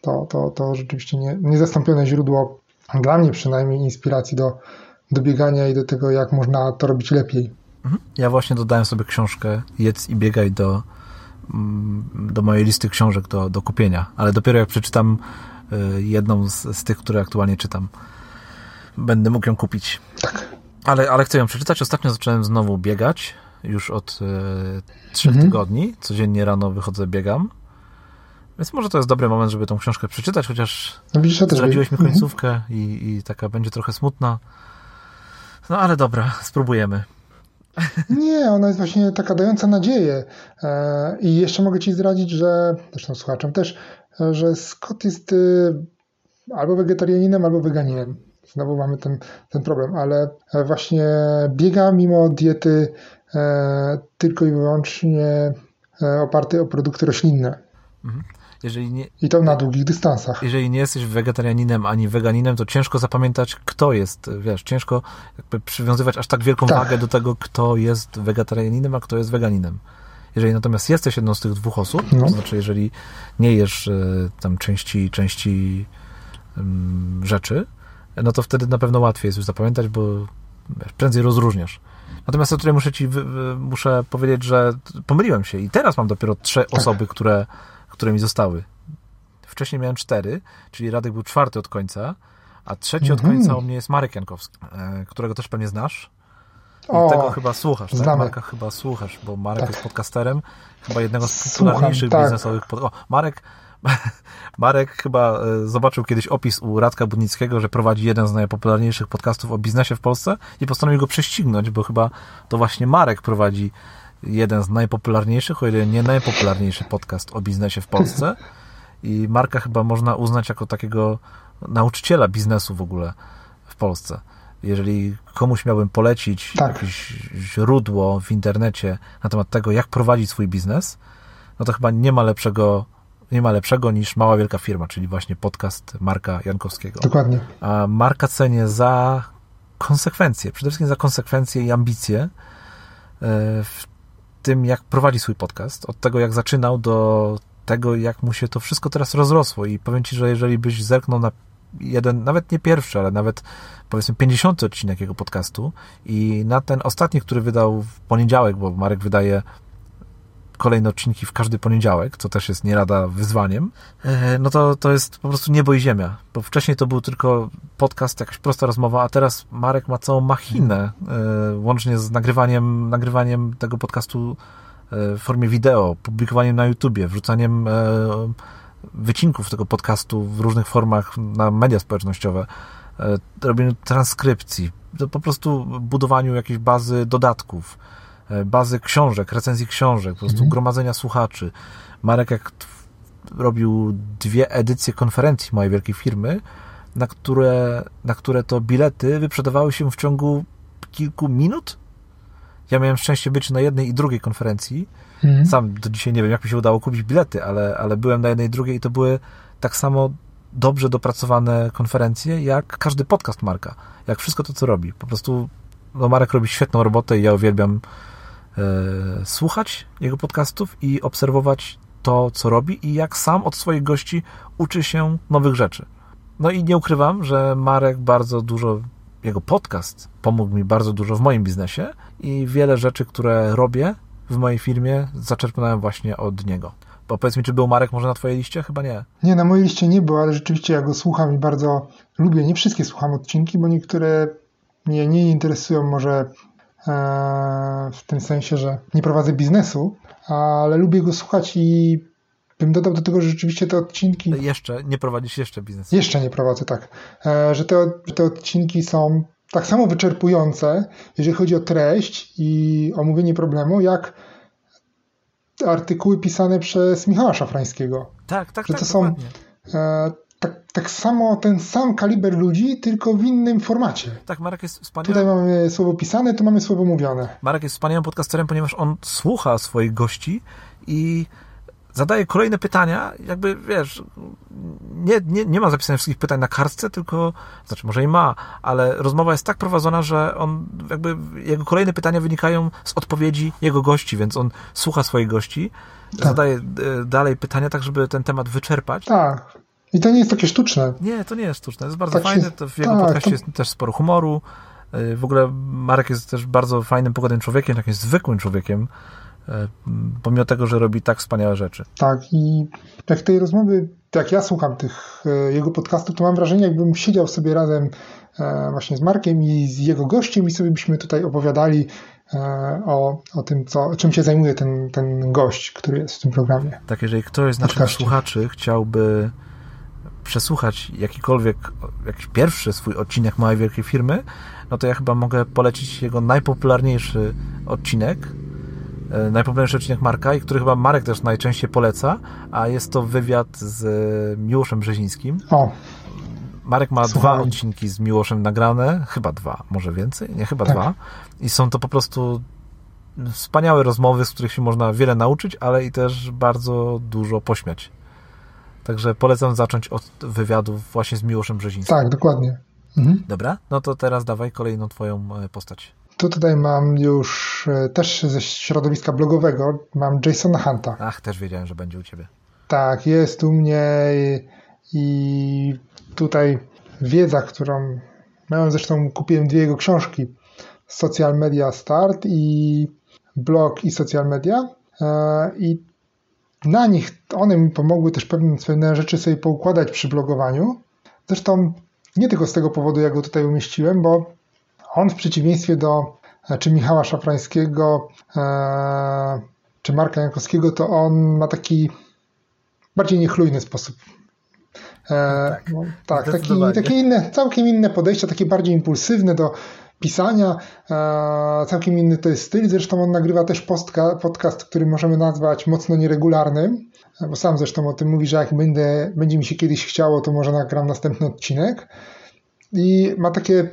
To, to, to rzeczywiście nie, niezastąpione źródło, dla mnie przynajmniej, inspiracji do, do biegania i do tego, jak można to robić lepiej. Mhm. Ja właśnie dodałem sobie książkę Jedz i biegaj do, do mojej listy książek do, do kupienia, ale dopiero jak przeczytam jedną z, z tych, które aktualnie czytam będę mógł ją kupić. Tak. Ale, ale chcę ją przeczytać. Ostatnio zacząłem znowu biegać. Już od e, trzech mhm. tygodni. Codziennie rano wychodzę, biegam. Więc może to jest dobry moment, żeby tą książkę przeczytać, chociaż no, zdradziłeś mi mhm. końcówkę mhm. i, i taka będzie trochę smutna. No ale dobra, spróbujemy. Nie, ona jest właśnie taka dająca nadzieję. E, I jeszcze mogę Ci zdradzić, że, zresztą słuchaczom też, e, że Scott jest y, albo wegetarianinem, albo weganinem znowu mamy ten, ten problem, ale właśnie biega mimo diety e, tylko i wyłącznie e, oparty o produkty roślinne. Mhm. Nie, I to na długich dystansach. Jeżeli nie jesteś wegetarianinem ani weganinem, to ciężko zapamiętać, kto jest, wiesz, ciężko jakby przywiązywać aż tak wielką tak. wagę do tego, kto jest wegetarianinem, a kto jest weganinem. Jeżeli natomiast jesteś jedną z tych dwóch osób, no. to znaczy jeżeli nie jesz e, tam części, części rzeczy, no to wtedy na pewno łatwiej jest już zapamiętać, bo prędzej rozróżniasz. Natomiast tutaj muszę ci muszę powiedzieć, że pomyliłem się i teraz mam dopiero trzy tak. osoby, które, które mi zostały. Wcześniej miałem cztery, czyli Radek był czwarty od końca, a trzeci od mhm. końca u mnie jest Marek Jankowski, e, którego też pewnie znasz. O, tego chyba słuchasz, tak? Marka chyba słuchasz, bo Marek tak. jest podcasterem, chyba jednego z popularniejszych tak. biznesowych pod... O, Marek Marek chyba e, zobaczył kiedyś opis u Radka Budnickiego, że prowadzi jeden z najpopularniejszych podcastów o biznesie w Polsce i postanowił go prześcignąć, bo chyba to właśnie Marek prowadzi jeden z najpopularniejszych, o ile nie najpopularniejszy podcast o biznesie w Polsce. I Marka chyba można uznać jako takiego nauczyciela biznesu w ogóle w Polsce. Jeżeli komuś miałbym polecić tak. jakieś źródło w internecie na temat tego, jak prowadzić swój biznes, no to chyba nie ma lepszego nie ma lepszego niż Mała Wielka Firma, czyli właśnie podcast Marka Jankowskiego. Dokładnie. A Marka cenię za konsekwencje, przede wszystkim za konsekwencje i ambicje e, w tym, jak prowadzi swój podcast. Od tego, jak zaczynał, do tego, jak mu się to wszystko teraz rozrosło. I powiem Ci, że jeżeli byś zerknął na jeden, nawet nie pierwszy, ale nawet powiedzmy 50 odcinek jego podcastu i na ten ostatni, który wydał w poniedziałek, bo Marek wydaje kolejne odcinki w każdy poniedziałek, co też jest nie lada wyzwaniem, e, no to, to jest po prostu niebo i ziemia. Bo wcześniej to był tylko podcast, jakaś prosta rozmowa, a teraz Marek ma całą machinę, e, łącznie z nagrywaniem, nagrywaniem tego podcastu e, w formie wideo, publikowaniem na YouTubie, wrzucaniem wycinków tego podcastu w różnych formach na media społecznościowe, robieniu transkrypcji, po prostu budowaniu jakiejś bazy dodatków, bazy książek, recenzji książek, po prostu mhm. gromadzenia słuchaczy. Marek jak robił dwie edycje konferencji mojej wielkiej firmy, na które, na które to bilety wyprzedawały się w ciągu kilku minut. Ja miałem szczęście być na jednej i drugiej konferencji. Mhm. Sam do dzisiaj nie wiem, jak mi się udało kupić bilety, ale, ale byłem na jednej i drugiej i to były tak samo dobrze dopracowane konferencje, jak każdy podcast Marka. Jak wszystko to, co robi. Po prostu no Marek robi świetną robotę i ja uwielbiam E, słuchać jego podcastów i obserwować to, co robi i jak sam od swoich gości uczy się nowych rzeczy. No i nie ukrywam, że Marek bardzo dużo, jego podcast pomógł mi bardzo dużo w moim biznesie i wiele rzeczy, które robię, w mojej firmie zaczerpnąłem właśnie od niego. Bo powiedz mi, czy był Marek może na twojej liście? Chyba nie. Nie, na mojej liście nie był, ale rzeczywiście ja go słucham i bardzo lubię. Nie wszystkie słucham odcinki, bo niektóre mnie nie interesują może e, w tym sensie, że nie prowadzę biznesu, ale lubię go słuchać i bym dodał do tego, że rzeczywiście te odcinki... Jeszcze, nie prowadzisz jeszcze biznesu. Jeszcze nie prowadzę, tak. E, że, te, że te odcinki są tak samo wyczerpujące, jeżeli chodzi o treść i omówienie problemu, jak artykuły pisane przez Michała Szafrańskiego. Tak, tak, że tak, to są e, tak, tak samo ten sam kaliber ludzi, tylko w innym formacie. Tak, Marek jest wspaniały. Tutaj mamy słowo pisane, tu mamy słowo mówione. Marek jest wspaniałym podcasterem, ponieważ on słucha swoich gości i zadaje kolejne pytania, jakby wiesz, nie, nie, nie ma zapisanych wszystkich pytań na kartce, tylko, znaczy może i ma, ale rozmowa jest tak prowadzona, że on jakby, jego kolejne pytania wynikają z odpowiedzi jego gości, więc on słucha swoich gości, tak. zadaje e, dalej pytania, tak żeby ten temat wyczerpać. Tak. I to nie jest takie sztuczne. Nie, to nie jest sztuczne. To jest bardzo tak fajne. To w jego tak, podcaście to... jest też sporo humoru. E, w ogóle Marek jest też bardzo fajnym, pogodnym człowiekiem, takim zwykłym człowiekiem. E, pomimo tego, że robi tak wspaniałe rzeczy. Tak i jak tej rozmowy, jak ja słucham tych e, jego podcastów, to mam wrażenie, jakbym siedział sobie razem e, właśnie z Markiem i z jego gościem i sobie byśmy tutaj opowiadali o, o tym, co, czym się zajmuje ten, ten gość, który jest w tym programie. Tak, jeżeli ktoś z naszych słuchaczy chciałby przesłuchać jakikolwiek, jakiś pierwszy swój odcinek Małej Wielkiej Firmy, no to ja chyba mogę polecić jego najpopularniejszy odcinek, E, najpopularniejszy odcinek Marka i który chyba Marek też najczęściej poleca, a jest to wywiad z Miłoszem Brzezińskim. O. Marek ma dwa odcinki z Miłoszem nagrane, chyba dwa, może więcej, nie, chyba tak. dwa. I są to po prostu wspaniałe rozmowy, z których się można wiele nauczyć, ale i też bardzo dużo pośmiać. Także polecam zacząć od wywiadu właśnie z Miłoszem Brzezińskim. Tak, dokładnie. Mhm. Dobra, no to teraz dawaj kolejną twoją e, postać. Tu tutaj mam już e, też ze środowiska blogowego, mam Jasona Hunta. Ach, też wiedziałem, że będzie u Ciebie. Tak, jest u mnie i tutaj wiedza, którą miałem, zresztą kupiłem dwie jego książki, Social Media Start i blog i social media e, i na nich one mi pomogły też pewne, pewne rzeczy sobie poukładać przy blogowaniu. Zresztą nie tylko z tego powodu, jak go tutaj umieściłem, bo on w przeciwieństwie do e, czy Michała Szafrańskiego, e, czy Marka Jankowskiego, to on ma taki bardziej niechlujny sposób. E, tak, no, tak taki, takie inne, całkiem inne podejście, takie bardziej impulsywne do pisania. Całkiem inny to jest styl. Zresztą on nagrywa też podcast, który możemy nazwać mocno nieregularnym, bo sam zresztą o tym mówi, że jak będę, będzie mi się kiedyś chciało, to może nagram następny odcinek. I ma takie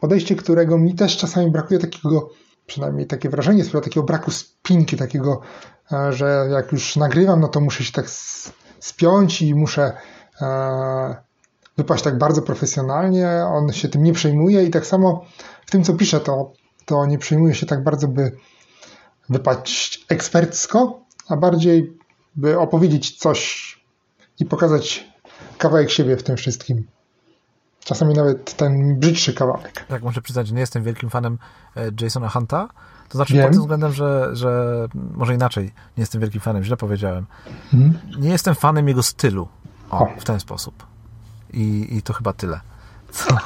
podejście, którego mi też czasami brakuje takiego, przynajmniej takie wrażenie sprawia takiego braku spinki, takiego, e, że jak już nagrywam, no to muszę się tak spiąć i muszę e, wypaść tak bardzo profesjonalnie, on się tym nie przejmuje i tak samo w tym, co pisze, to, to nie przejmuje się tak bardzo, by wypaść ekspercko, a bardziej by opowiedzieć coś i pokazać kawałek siebie w tym wszystkim. Czasami nawet ten brzydszy kawałek. Tak, muszę przyznać, że nie jestem wielkim fanem e, Jasona Hunta. To znaczy Wiem. pod tym względem, że, że może inaczej, nie jestem wielkim fanem, źle powiedziałem. Hmm. Nie jestem fanem jego stylu. O, o. w ten sposób. I, I to chyba tyle. Co?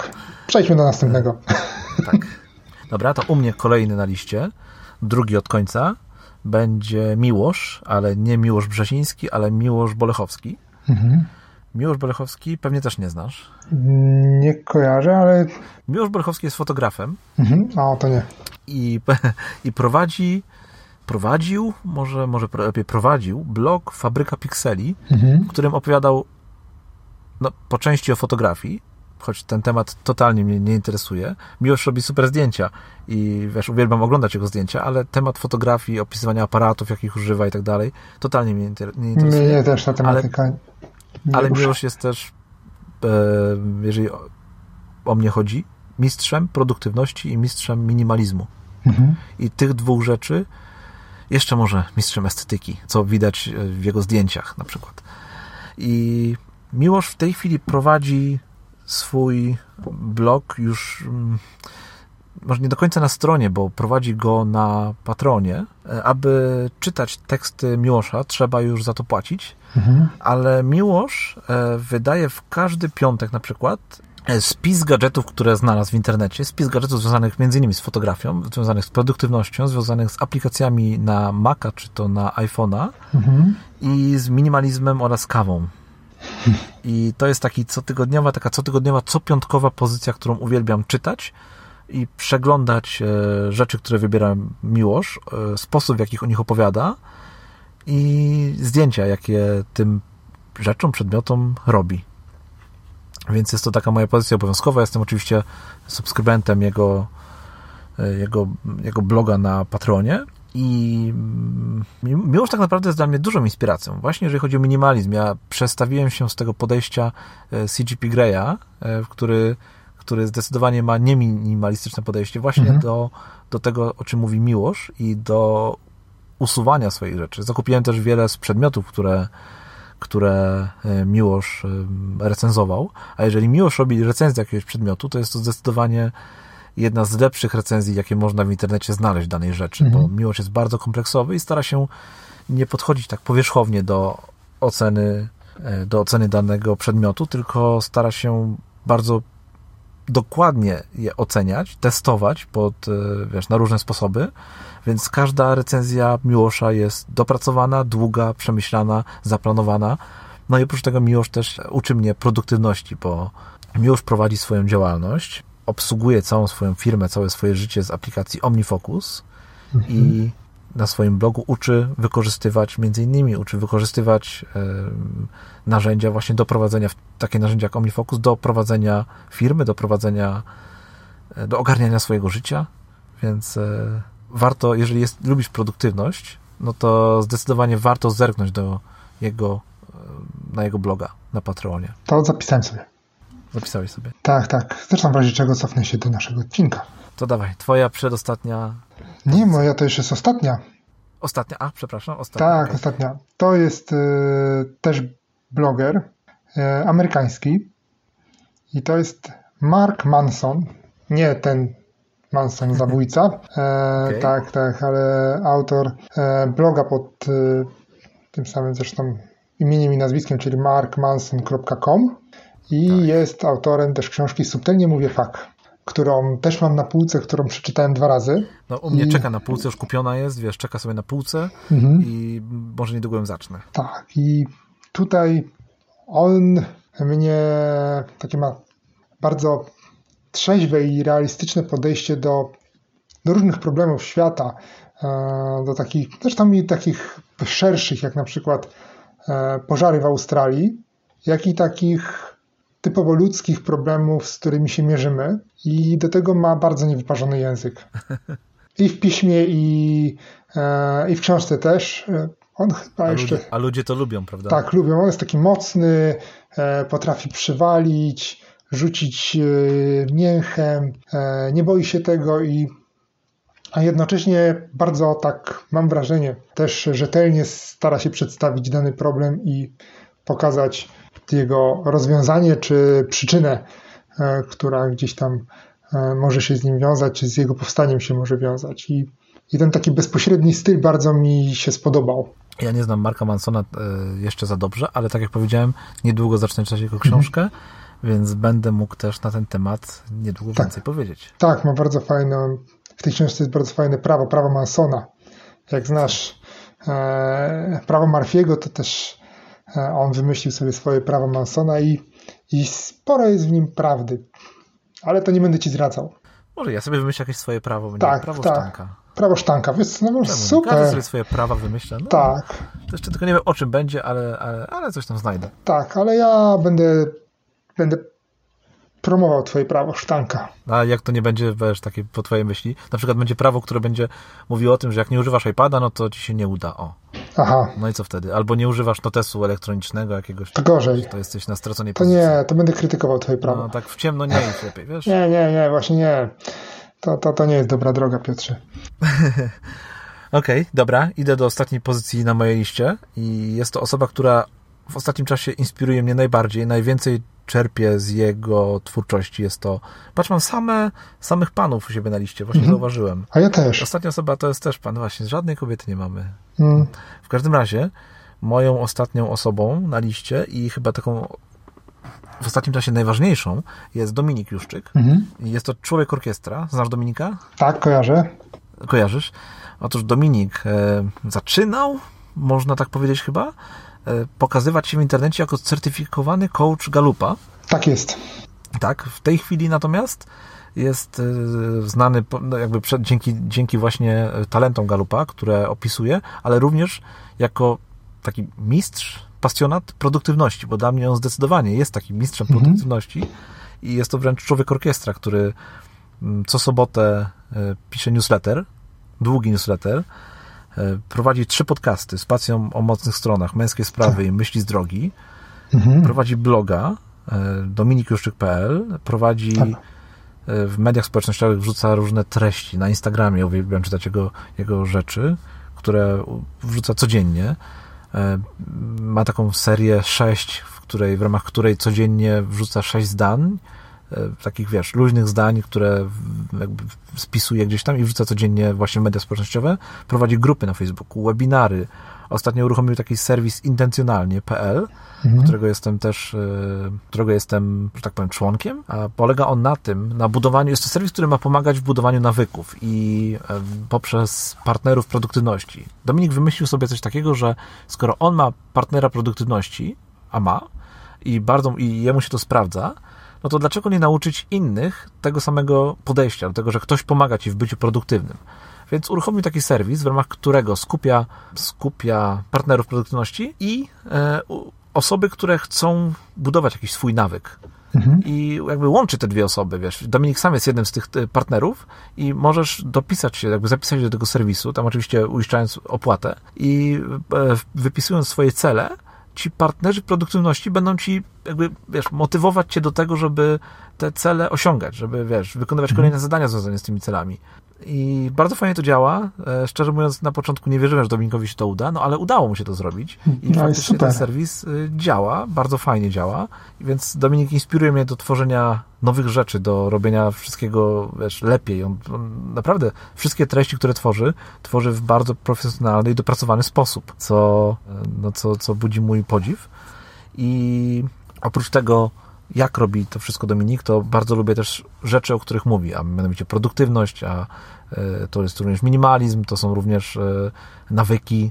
Przejdźmy do następnego. Tak. Dobra, to u mnie kolejny na liście, drugi od końca, będzie Miłosz, ale nie Miłosz Brzeziński, ale Miłosz Bolechowski. Mhm. Miłosz Bolechowski pewnie też nie znasz. Nie kojarzę, ale... Miłosz Bolechowski jest fotografem. Mhm. A, to nie. I, i prowadzi, prowadził, może, może lepiej prowadził blog Fabryka Pikseli, mhm. w którym opowiadał no, po części o fotografii, choć ten temat totalnie mnie nie interesuje. Miłosz robi super zdjęcia i wiesz, uwielbiam oglądać jego zdjęcia, ale temat fotografii, opisywania aparatów, jakich używa i tak dalej, totalnie mnie nie interesuje. Mnie też ta tematyka ale, ale Miłosz jest też, e, jeżeli o mnie chodzi, mistrzem produktywności i mistrzem minimalizmu. Mhm. I tych dwóch rzeczy, jeszcze może mistrzem estetyki, co widać e, w jego zdjęciach na przykład. I Miłosz w tej chwili prowadzi swój blog już mm, może nie do końca na stronie, bo prowadzi go na Patronie. E, aby czytać teksty Miłosza, trzeba już za to płacić, mhm. ale Miłosz e, wydaje w każdy piątek na przykład e, spis gadżetów, które znalazł w internecie, spis gadżetów związanych m.in. z fotografią, związanych z produktywnością, związanych z aplikacjami na Maca czy to na iPhone'a mhm. i z minimalizmem oraz kawą. I to jest taki cotygodniowa, taka cotygodniowa, copiątkowa pozycja, którą uwielbiam czytać i przeglądać e, rzeczy, które wybiera Miłosz, e, sposób, w jakich o nich opowiada i zdjęcia, jakie tym rzeczom, przedmiotom robi. Więc jest to taka moja pozycja obowiązkowa. Jestem oczywiście subskrybentem jego, e, jego, jego bloga na Patronie i mm, Miłosz tak naprawdę jest dla mnie dużą inspiracją. Właśnie jeżeli chodzi o minimalizm. Ja przestawiłem się z tego podejścia CGP Greya, który który zdecydowanie ma nieminimalistyczne podejście właśnie mhm. do, do tego, o czym mówi Miłosz i do usuwania swoich rzeczy. Zakupiłem też wiele z przedmiotów, które, które e, Miłosz e, recenzował, a jeżeli Miłosz robi recenzję jakiegoś przedmiotu, to jest to zdecydowanie jedna z lepszych recenzji, jakie można w internecie znaleźć danej rzeczy, mhm. bo Miłosz jest bardzo kompleksowy i stara się nie podchodzić tak powierzchownie do oceny, e, do oceny danego przedmiotu, tylko stara się bardzo dokładnie je oceniać, testować pod, e, wiesz, na różne sposoby, więc każda recenzja Miłosza jest dopracowana, długa, przemyślana, zaplanowana. No i oprócz tego Miłosz też uczy mnie produktywności, bo Miłosz prowadzi swoją działalność, obsługuje całą swoją firmę, całe swoje życie z aplikacji OmniFocus mhm. i na swoim blogu uczy wykorzystywać, między innymi uczy wykorzystywać narzędzia właśnie do prowadzenia, takie narzędzia jak OmniFocus, do prowadzenia firmy, do prowadzenia, e, do ogarniania swojego życia, więc e, warto, jeżeli jest, lubisz produktywność, no to zdecydowanie warto zerknąć do jego, na jego bloga na Patreonie. To zapisałem sobie. Zapisałeś sobie? Tak, tak. Zresztą w razie czego cofnę się do naszego odcinka. To dawaj, twoja przedostatnia nie, moja to już jest ostatnia. Ostatnia, a przepraszam, ostatnia. Tak, okay. ostatnia. To jest y, też bloger y, amerykański i to jest Mark Manson. Nie ten Manson zabójca. E, okay. Tak, tak, ale autor e, bloga pod e, tym samym zresztą imieniem i nazwiskiem, czyli markmanson.com i tak. jest autorem też książki Subtelnie mówię fak którą też mam na półce, którą przeczytałem dwa razy. No u mnie I... czeka na półce, już kupiona jest, wiesz, czeka sobie na półce mhm. i może niedługo ją zacznę. Tak i tutaj on mnie takie ma bardzo trzeźwe i realistyczne podejście do, do różnych problemów świata, e, do takich, zresztą i takich szerszych, jak na przykład e, pożary w Australii, jak i takich typowo ludzkich problemów, z którymi się mierzymy i do tego ma bardzo niewyparzony język. I w piśmie, i, e, i w książce też. E, on chyba a jeszcze... Ludzie, a ludzie to lubią, prawda? Tak, lubią. On jest taki mocny, e, potrafi przywalić, rzucić mięchem, nie boi się tego i a jednocześnie bardzo tak, mam wrażenie, też rzetelnie stara się przedstawić dany problem i pokazać jego rozwiązanie czy przyczynę, e, która gdzieś tam e, może się z nim wiązać, czy z jego powstaniem się może wiązać. I, i ten taki bezpośredni styl bardzo mi się spodobał. Ja nie znam Marka Mansona e, jeszcze za dobrze, ale tak jak powiedziałem, niedługo zacznę czytać jego książkę, mhm. więc będę mógł też na ten temat niedługo tak. więcej powiedzieć. Tak, ma bardzo fajne, w tej książce jest bardzo fajne prawo, prawo Mansona. Jak znasz e, prawo Marfiego, to też on wymyślił sobie swoje prawo Mansona i, i sporo jest w nim prawdy. Ale to nie będę ci zdradzał. Może ja sobie wymyślę jakieś swoje prawo. Tak, prawo tak. sztanka. Prawo sztanka, więc no, super. Każdy sobie swoje prawa wymyśla. No, tak. To jeszcze tylko nie wiem o czym będzie, ale, ale, ale coś tam znajdę. Tak, ale ja będę, będę promował twoje prawo sztanka. A jak to nie będzie, wiesz, takie po twojej myśli? Na przykład będzie prawo, które będzie mówiło o tym, że jak nie używasz iPada, no to ci się nie uda. O. Aha. No i co wtedy? Albo nie używasz notesu elektronicznego jakiegoś. To gorzej. To jesteś na straconej pozycji. To nie, to będę krytykował twoje prawo. No tak w ciemno nie idź lepiej, wiesz? Nie, nie, nie, właśnie nie. To, to, to nie jest dobra droga, Piotrze. Okej, okay, dobra. Idę do ostatniej pozycji na mojej liście i jest to osoba, która w ostatnim czasie inspiruje mnie najbardziej. Najwięcej czerpię z jego twórczości. Jest to, patrz, mam same, samych panów u siebie na liście, właśnie Mhm. zauważyłem. A ja też. Ostatnia osoba to jest też pan, właśnie, żadnej kobiety nie mamy. Mm, W każdym razie, moją ostatnią osobą na liście i chyba taką w ostatnim czasie najważniejszą jest Dominik Juszczyk. mhm. Jest to człowiek orkiestra. Znasz Dominika? Tak, kojarzę. Kojarzysz? Otóż Dominik e, zaczynał, można tak powiedzieć chyba, e, pokazywać się w internecie jako certyfikowany coach Galupa. Tak jest. Tak, w tej chwili natomiast jest e, znany no jakby przed, dzięki, dzięki właśnie e, talentom Galupa, które opisuje, ale również jako taki mistrz, pasjonat produktywności, bo dla mnie on zdecydowanie jest takim mistrzem Mhm. produktywności i jest to wręcz człowiek orkiestra, który mm, co sobotę e, pisze newsletter, długi newsletter, prowadzi trzy podcasty z pacją o mocnych stronach, męskie sprawy i myśli z drogi, Mhm. prowadzi bloga dominikjuszczyk.pl, prowadzi Tak. W mediach społecznościowych, wrzuca różne treści. Na Instagramie uwielbiam czytać jego, jego rzeczy, które wrzuca codziennie. E, Ma taką serię 6, w, której, w ramach której codziennie wrzuca 6 zdań, e, takich wiesz, luźnych zdań, które spisuje gdzieś tam i wrzuca codziennie właśnie w media społecznościowe. Prowadzi grupy na Facebooku, webinary. Ostatnio uruchomił taki serwis intencjonalnie.pl, Mhm. którego jestem też, e, którego jestem, że tak powiem, członkiem. A polega on na tym, na budowaniu, jest to serwis, który ma pomagać w budowaniu nawyków i e, poprzez partnerów produktywności. Dominik wymyślił sobie coś takiego, że skoro on ma partnera produktywności, a ma, i bardzo, i jemu się to sprawdza, no to dlaczego nie nauczyć innych tego samego podejścia, do tego, że ktoś pomaga ci w byciu produktywnym? Więc uruchomił taki serwis, w ramach którego skupia, skupia partnerów produktywności i e, osoby, które chcą budować jakiś swój nawyk. Mhm. I jakby łączy te dwie osoby, wiesz. Dominik sam jest jednym z tych e, partnerów i możesz dopisać się, jakby zapisać się do tego serwisu, tam oczywiście uiszczając opłatę i e, wypisując swoje cele, ci partnerzy produktywności będą ci jakby, wiesz, motywować cię do tego, żeby te cele osiągać, żeby, wiesz, wykonywać kolejne zadania związane z tymi celami. I bardzo fajnie to działa. E, Szczerze mówiąc, na początku nie wierzyłem, że Dominikowi się to uda, no ale udało mu się to zrobić. I No faktycznie ten serwis y, działa, bardzo fajnie działa. Więc Dominik inspiruje mnie do tworzenia nowych rzeczy, do robienia wszystkiego wiesz, lepiej. On, on naprawdę wszystkie treści, które tworzy, tworzy w bardzo profesjonalny i dopracowany sposób, co, e, no, co, co budzi mój podziw. I oprócz tego, jak robi to wszystko Dominik, to bardzo lubię też rzeczy, o których mówi, a mianowicie produktywność, a e, to jest również minimalizm, to są również e, nawyki,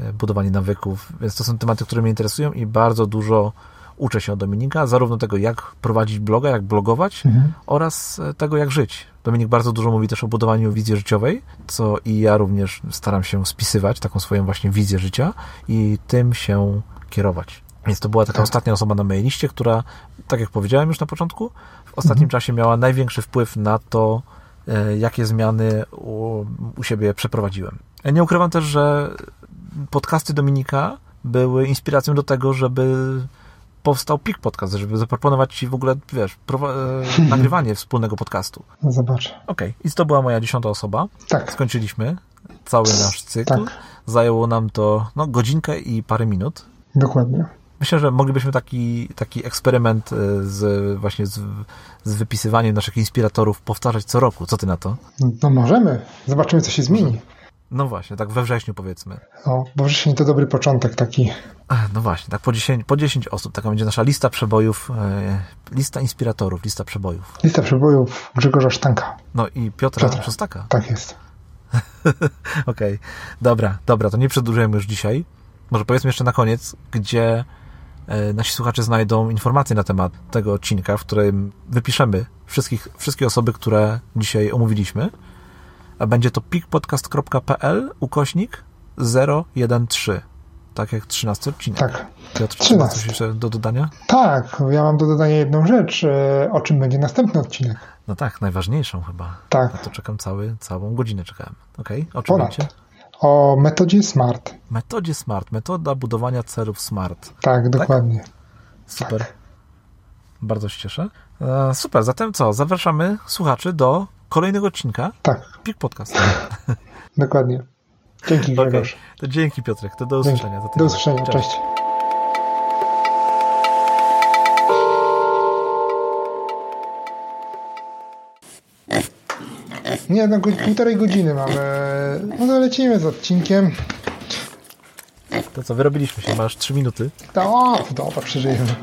e, budowanie nawyków, więc to są tematy, które mnie interesują i bardzo dużo uczę się od Dominika, zarówno tego, jak prowadzić bloga, jak blogować Mhm. oraz tego, jak żyć. Dominik bardzo dużo mówi też o budowaniu wizji życiowej, co i ja również staram się spisywać, taką swoją właśnie wizję życia i tym się kierować. Więc to była taka Tak. ostatnia osoba na mojej liście, która, tak jak powiedziałem już na początku, w ostatnim czasie miała największy wpływ na to, e, jakie zmiany u, u siebie przeprowadziłem. Ja Nie ukrywam też, że podcasty Dominika były inspiracją do tego, żeby powstał PIK Podcast, żeby zaproponować Ci w ogóle, wiesz, e, nagrywanie wspólnego podcastu. No zobacz. Okej, i to była moja dziesiąta osoba. Tak, Skończyliśmy cały nasz cykl. tak, Zajęło nam to no, godzinkę i parę minut. dokładnie. Myślę, że moglibyśmy taki, taki eksperyment e, z właśnie z, z wypisywaniem naszych inspiratorów powtarzać co roku. Co ty na to? No możemy. Zobaczymy, co się zmieni. No właśnie, tak we wrześniu powiedzmy. O, bo wrzesień to dobry początek taki. No właśnie, tak po 10, po 10 osób. Taka będzie nasza lista przebojów, e, lista inspiratorów, lista przebojów. Lista przebojów Grzegorza Sztanka. No i Piotra Piotra. Szostaka. Tak jest. Okej, dobra, dobra, to nie przedłużajmy już dzisiaj. Może powiedzmy jeszcze na koniec, gdzie nasi słuchacze znajdą informacje na temat tego odcinka, w którym wypiszemy wszystkich, wszystkie osoby, które dzisiaj omówiliśmy. A będzie to pikpodcast.pl ukośnik 013. Tak jak 13 odcinek. Tak. Piotr, czy ma 13. coś jeszcze do dodania? Tak, ja mam do dodania jedną rzecz, e, o czym będzie następny odcinek. No tak, najważniejszą chyba. Na Tak, to czekam cały, całą godzinę czekałem. Okej, o czym ponad. będzie? O metodzie SMART. Metodzie SMART, metoda budowania celów SMART. Tak, dokładnie. Super. Tak. Bardzo się cieszę. E, super, zatem co? Zapraszamy słuchaczy do kolejnego odcinka Tak, Pik Podcast. dokładnie. Dzięki Grzegorz. To dzięki Piotrek, to do usłyszenia. Do usłyszenia, cześć. Nie, no półtorej godziny mamy. No to lecimy z odcinkiem. To co, wyrobiliśmy się, masz 3 minuty. To, dobra, przeżyjemy.